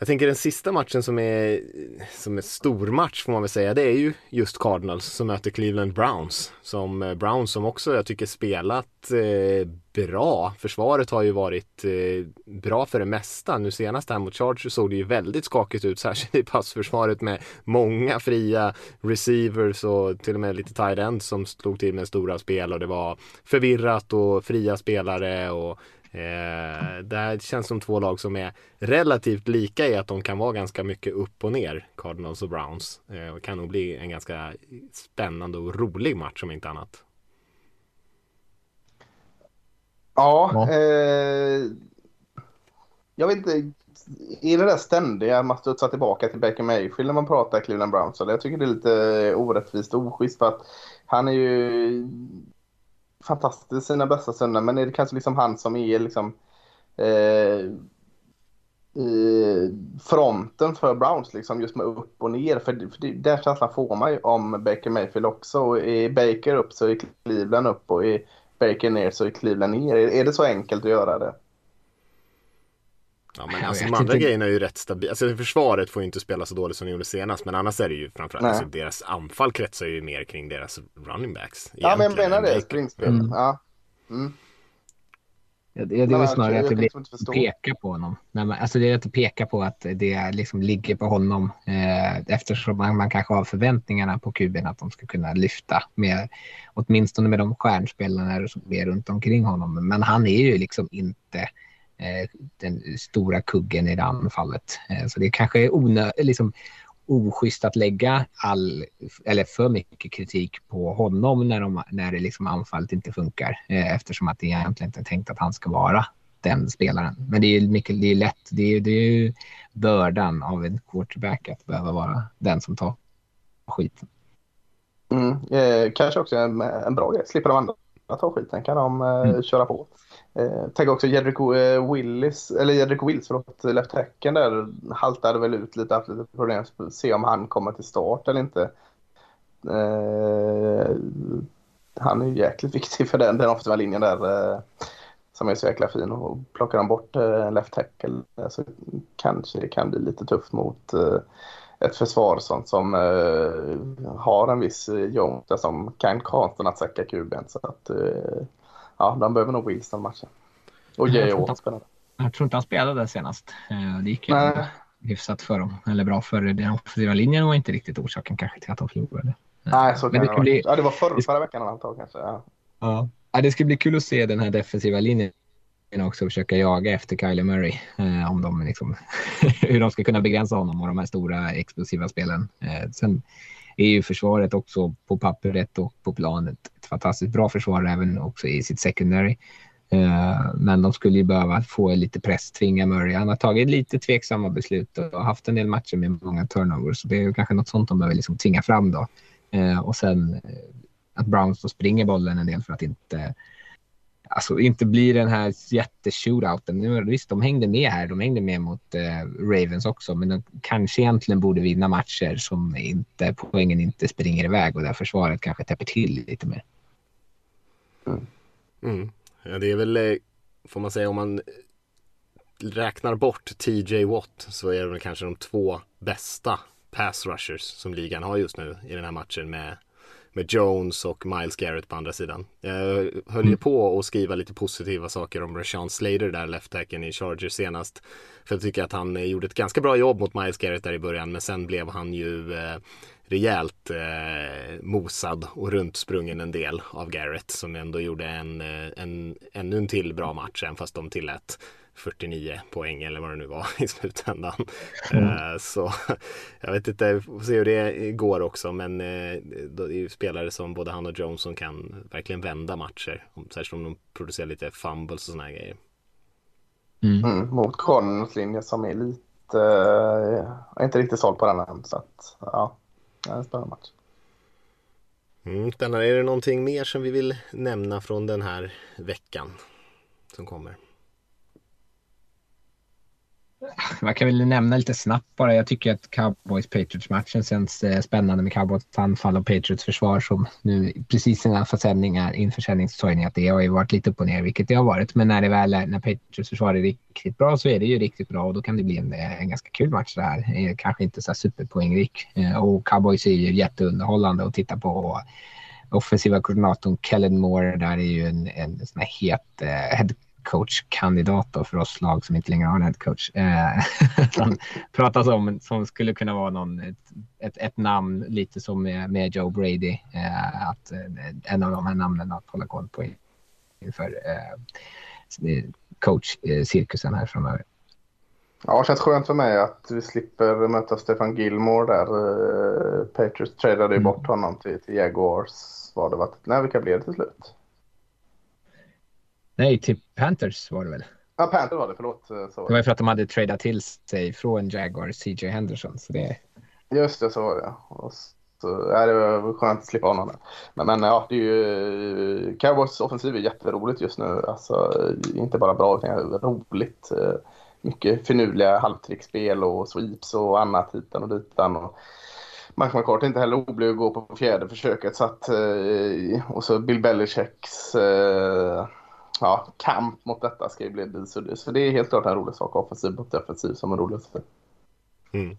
Jag tänker den sista matchen som är, som är stormatch får man väl säga, det är ju just Cardinals som möter Cleveland Browns. Som eh, Browns som också jag tycker spelat eh, bra. Försvaret har ju varit eh, bra för det mesta. Nu senast här mot Chargers såg det ju väldigt skakigt ut, särskilt i passförsvaret med många fria receivers och till och med lite tight ends som slog till med stora spel och det var förvirrat och fria spelare och Eh, det här känns som två lag som är relativt lika i att de kan vara ganska mycket upp och ner, Cardinals och Browns. Eh, och kan nog bli en ganska spännande och rolig match om inte annat. Ja, ja. Eh, jag vet inte. I det där ständiga man studsar tillbaka till Baker Mayfield när man pratar Cleveland Browns. Eller jag tycker det är lite orättvist och oschysst för att han är ju fantastisk sina bästa stunder. Men är det kanske liksom han som är liksom eh, i fronten för Browns liksom just med upp och ner. För, för det, den känslan får man ju om Baker Mayfield också. Och är Baker upp så är Cleveland upp och är Baker ner så är Cleveland ner. Är, är det så enkelt att göra det? Ja men alltså de andra grejerna är ju rätt stabila. Alltså försvaret får ju inte spela så dåligt som de gjorde senast. Men annars är det ju framförallt, alltså, deras anfall kretsar ju mer kring deras running backs. Ja men jag menar det, springspel. Mm. Ja. Mm. Ja, det, det är väl snarare att det blir peka på honom. Nej, men, alltså det är att peka på att det liksom ligger på honom eh, eftersom man, man kanske har förväntningarna på kuben att de ska kunna lyfta med åtminstone med de stjärnspelarna som är runt omkring honom. Men han är ju liksom inte den stora kuggen i det anfallet. Eh, så det kanske är onö liksom, oschysst att lägga all, eller för mycket kritik på honom när, de, när det liksom anfallet inte funkar. Eh, eftersom att det egentligen inte är tänkt att han ska vara den spelaren. Men det är mycket, det är lätt, det är, det är ju bördan av en quarterback att behöva vara den som tar skiten. Mm, eh, kanske också en, en bra grej, slipper de andra ta skiten, kan de eh, mm. köra på. Eh, tänk också Jedrick eh, Willis, eller Jedrick Wills, förlåt, eh, left hacken där haltade väl ut lite, haft lite problem. Se om han kommer till start eller inte. Eh, han är ju jäkligt viktig för den, den offensiva linjen där. Eh, som är så jäkla fin och plockar han bort eh, left tackle eh, så kanske det kan bli lite tufft mot eh, ett försvar som, som eh, har en viss eh, Jonta som kan konsten att säcka kuben. Så att eh, ja, de behöver nog Wilson matchen. Och J. Watt spelade. Jag tror inte han spelade senast. Eh, det gick ju hyfsat för dem, eller bra för den offensiva linjen var inte riktigt orsaken kanske till att de förlorade. Nej, så kan det, det bli... Ja, det var förra, förra veckan antar kanske. Ja. Ja. ja, det ska bli kul att se den här defensiva linjen också försöka jaga efter Kyler Murray. Eh, om de liksom, hur de ska kunna begränsa honom och de här stora explosiva spelen. Eh, sen är ju försvaret också på pappret och på planet ett fantastiskt bra försvar även också i sitt secondary. Eh, men de skulle ju behöva få lite press, tvinga Murray. Han har tagit lite tveksamma beslut och haft en del matcher med många turnovers. Så det är kanske något sånt de behöver liksom tvinga fram då. Eh, och sen eh, att Browns då springer bollen en del för att inte alltså inte blir den här jätteshootouten. Visst, de hängde med här. De hängde med mot eh, Ravens också, men de kanske egentligen borde vinna matcher som inte poängen inte springer iväg och där försvaret kanske täpper till lite mer. Mm. Mm. Ja, det är väl, eh, får man säga, om man eh, räknar bort TJ Watt så är det väl kanske de två bästa pass rushers som ligan har just nu i den här matchen med med Jones och Miles Garrett på andra sidan. Jag höll ju mm. på att skriva lite positiva saker om Rashawn Slater där, left-tacken i Chargers senast. För jag tycker att han eh, gjorde ett ganska bra jobb mot Miles Garrett där i början, men sen blev han ju eh, rejält eh, mosad och runtsprungen en del av Garrett som ändå gjorde en, eh, en ännu en till bra match, även fast de tillät 49 poäng eller vad det nu var i slutändan. Mm. Eh, så jag vet inte, vi får se hur det går också men eh, det är ju spelare som både han och Jones som kan verkligen vända matcher. Särskilt om de producerar lite fumbles och såna här grejer. Mm. Mm, mot Cardinals linje som är lite... Uh, jag är inte riktigt såld på den än. Så att, ja, det är en spännande match. Mm. Är det någonting mer som vi vill nämna från den här veckan som kommer? Man kan väl nämna lite snabbt bara. Jag tycker att Cowboys-Patriots-matchen känns eh, spännande med Cowboys anfall och Patriots försvar som nu precis innan försäljningar, inför säljningsstorgning att det har ju varit lite upp och ner, vilket det har varit. Men när det väl är, när Patriots försvar är riktigt bra så är det ju riktigt bra och då kan det bli en, eh, en ganska kul match det här. Eh, kanske inte så här superpoängrik och Cowboys är ju jätteunderhållande att titta på. Offensiva koordinatorn Kellen Moore där är ju en, en sån här het eh, head coachkandidat för oss lag som inte längre har en headcoach. Eh, som pratas om som skulle kunna vara någon, ett, ett, ett namn lite som med, med Joe Brady. Eh, att, eh, en av de här namnen att hålla koll på inför eh, coachcirkusen här framöver. Ja, det känns skönt för mig att vi slipper möta Stefan Gilmore där. Eh, Patriots tradade ju Mm. bort honom till, till Jaguars. Var det varit, nej, vilka blev det till slut? Nej, till Panthers var det väl? Ja, Panther var det, förlåt. eh, Så. Det var för att de hade tradat till sig från Jaguars CJ Henderson. Så det, Just det, så var det. Och så, ja, det var skönt att slippa honom. Men, men ja, det är ju... Cowboys offensiv är jätteroligt just nu. Alltså, inte bara bra, utan roligt. Eh, Mycket finurliga halvtrickspel och sweeps och annat hitan och ditan. Och Mike McCarthy är inte heller oblyg att gå på fjärde försöket. Så att, eh, och så Bill Belichicks eh, ja, kamp mot detta ska ju bli det, så det är helt klart en rolig sak. Offensiv mot defensiv som är roligt. Mm.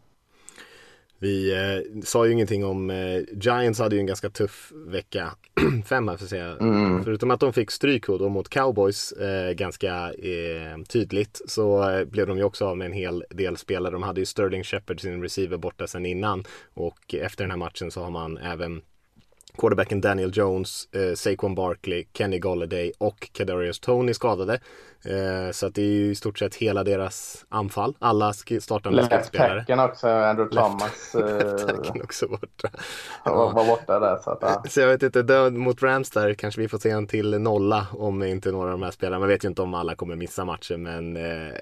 Vi eh, sa ju ingenting om eh, Giants hade ju en ganska tuff vecka fem här för att säga. Mm. Förutom att de fick stryk då mot Cowboys eh, ganska eh, tydligt så eh, blev de ju också av med en hel del spelare. De hade ju Sterling Shepard sin receiver borta sedan innan och efter den här matchen så har man även quarterbacken Daniel Jones, eh, Saquon Barkley, Kenny Golladay och Kadarius Tony skadade. Eh, så att det är ju i stort sett hela deras anfall. Alla startande skridspelare. tacken också, Andrew Thomas eh, Tacken också borta. var, var borta där. Så att, ja. Så jag vet inte, då, mot Rams där kanske vi får se en till nolla om inte några av de här spelarna. Man vet ju inte om alla kommer missa matchen men eh,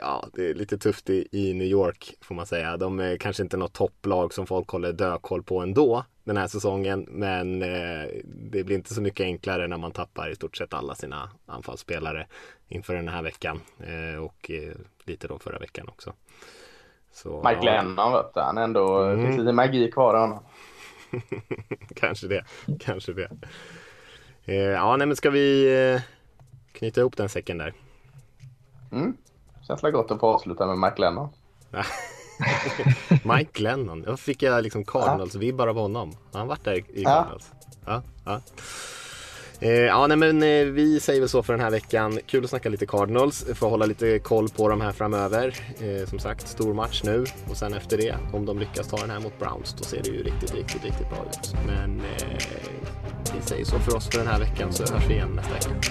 ja, det är lite tufft i, i New York får man säga. De är kanske inte något topplag som folk håller dökoll på ändå den här säsongen. Men eh, det blir inte så mycket enklare när man tappar i stort sett alla sina anfallsspelare inför den här veckan eh, och eh, lite då förra veckan också. Så, Mike Lennon vet du, han ändå, Mm. finns lite magi kvar i honom. kanske det, kanske det. Eh, ja, nej men ska vi knyta ihop den säcken där? Mm. Känns det gott att få avsluta med Mike Lennon. Mike Lennon, då fick jag liksom Cardinals-vibbar av honom. Han varit där i Ja. Cardinals? Ja. ja. Eh, Eh, ja, nej men eh, vi säger väl så för den här veckan. Kul att snacka lite Cardinals, Får hålla lite koll på dem här framöver. Eh, som sagt, stor match nu och sen efter det, om de lyckas ta den här mot Browns, då ser det ju riktigt, riktigt, riktigt bra ut. Men eh, vi säger så för oss för den här veckan så hörs vi igen nästa vecka.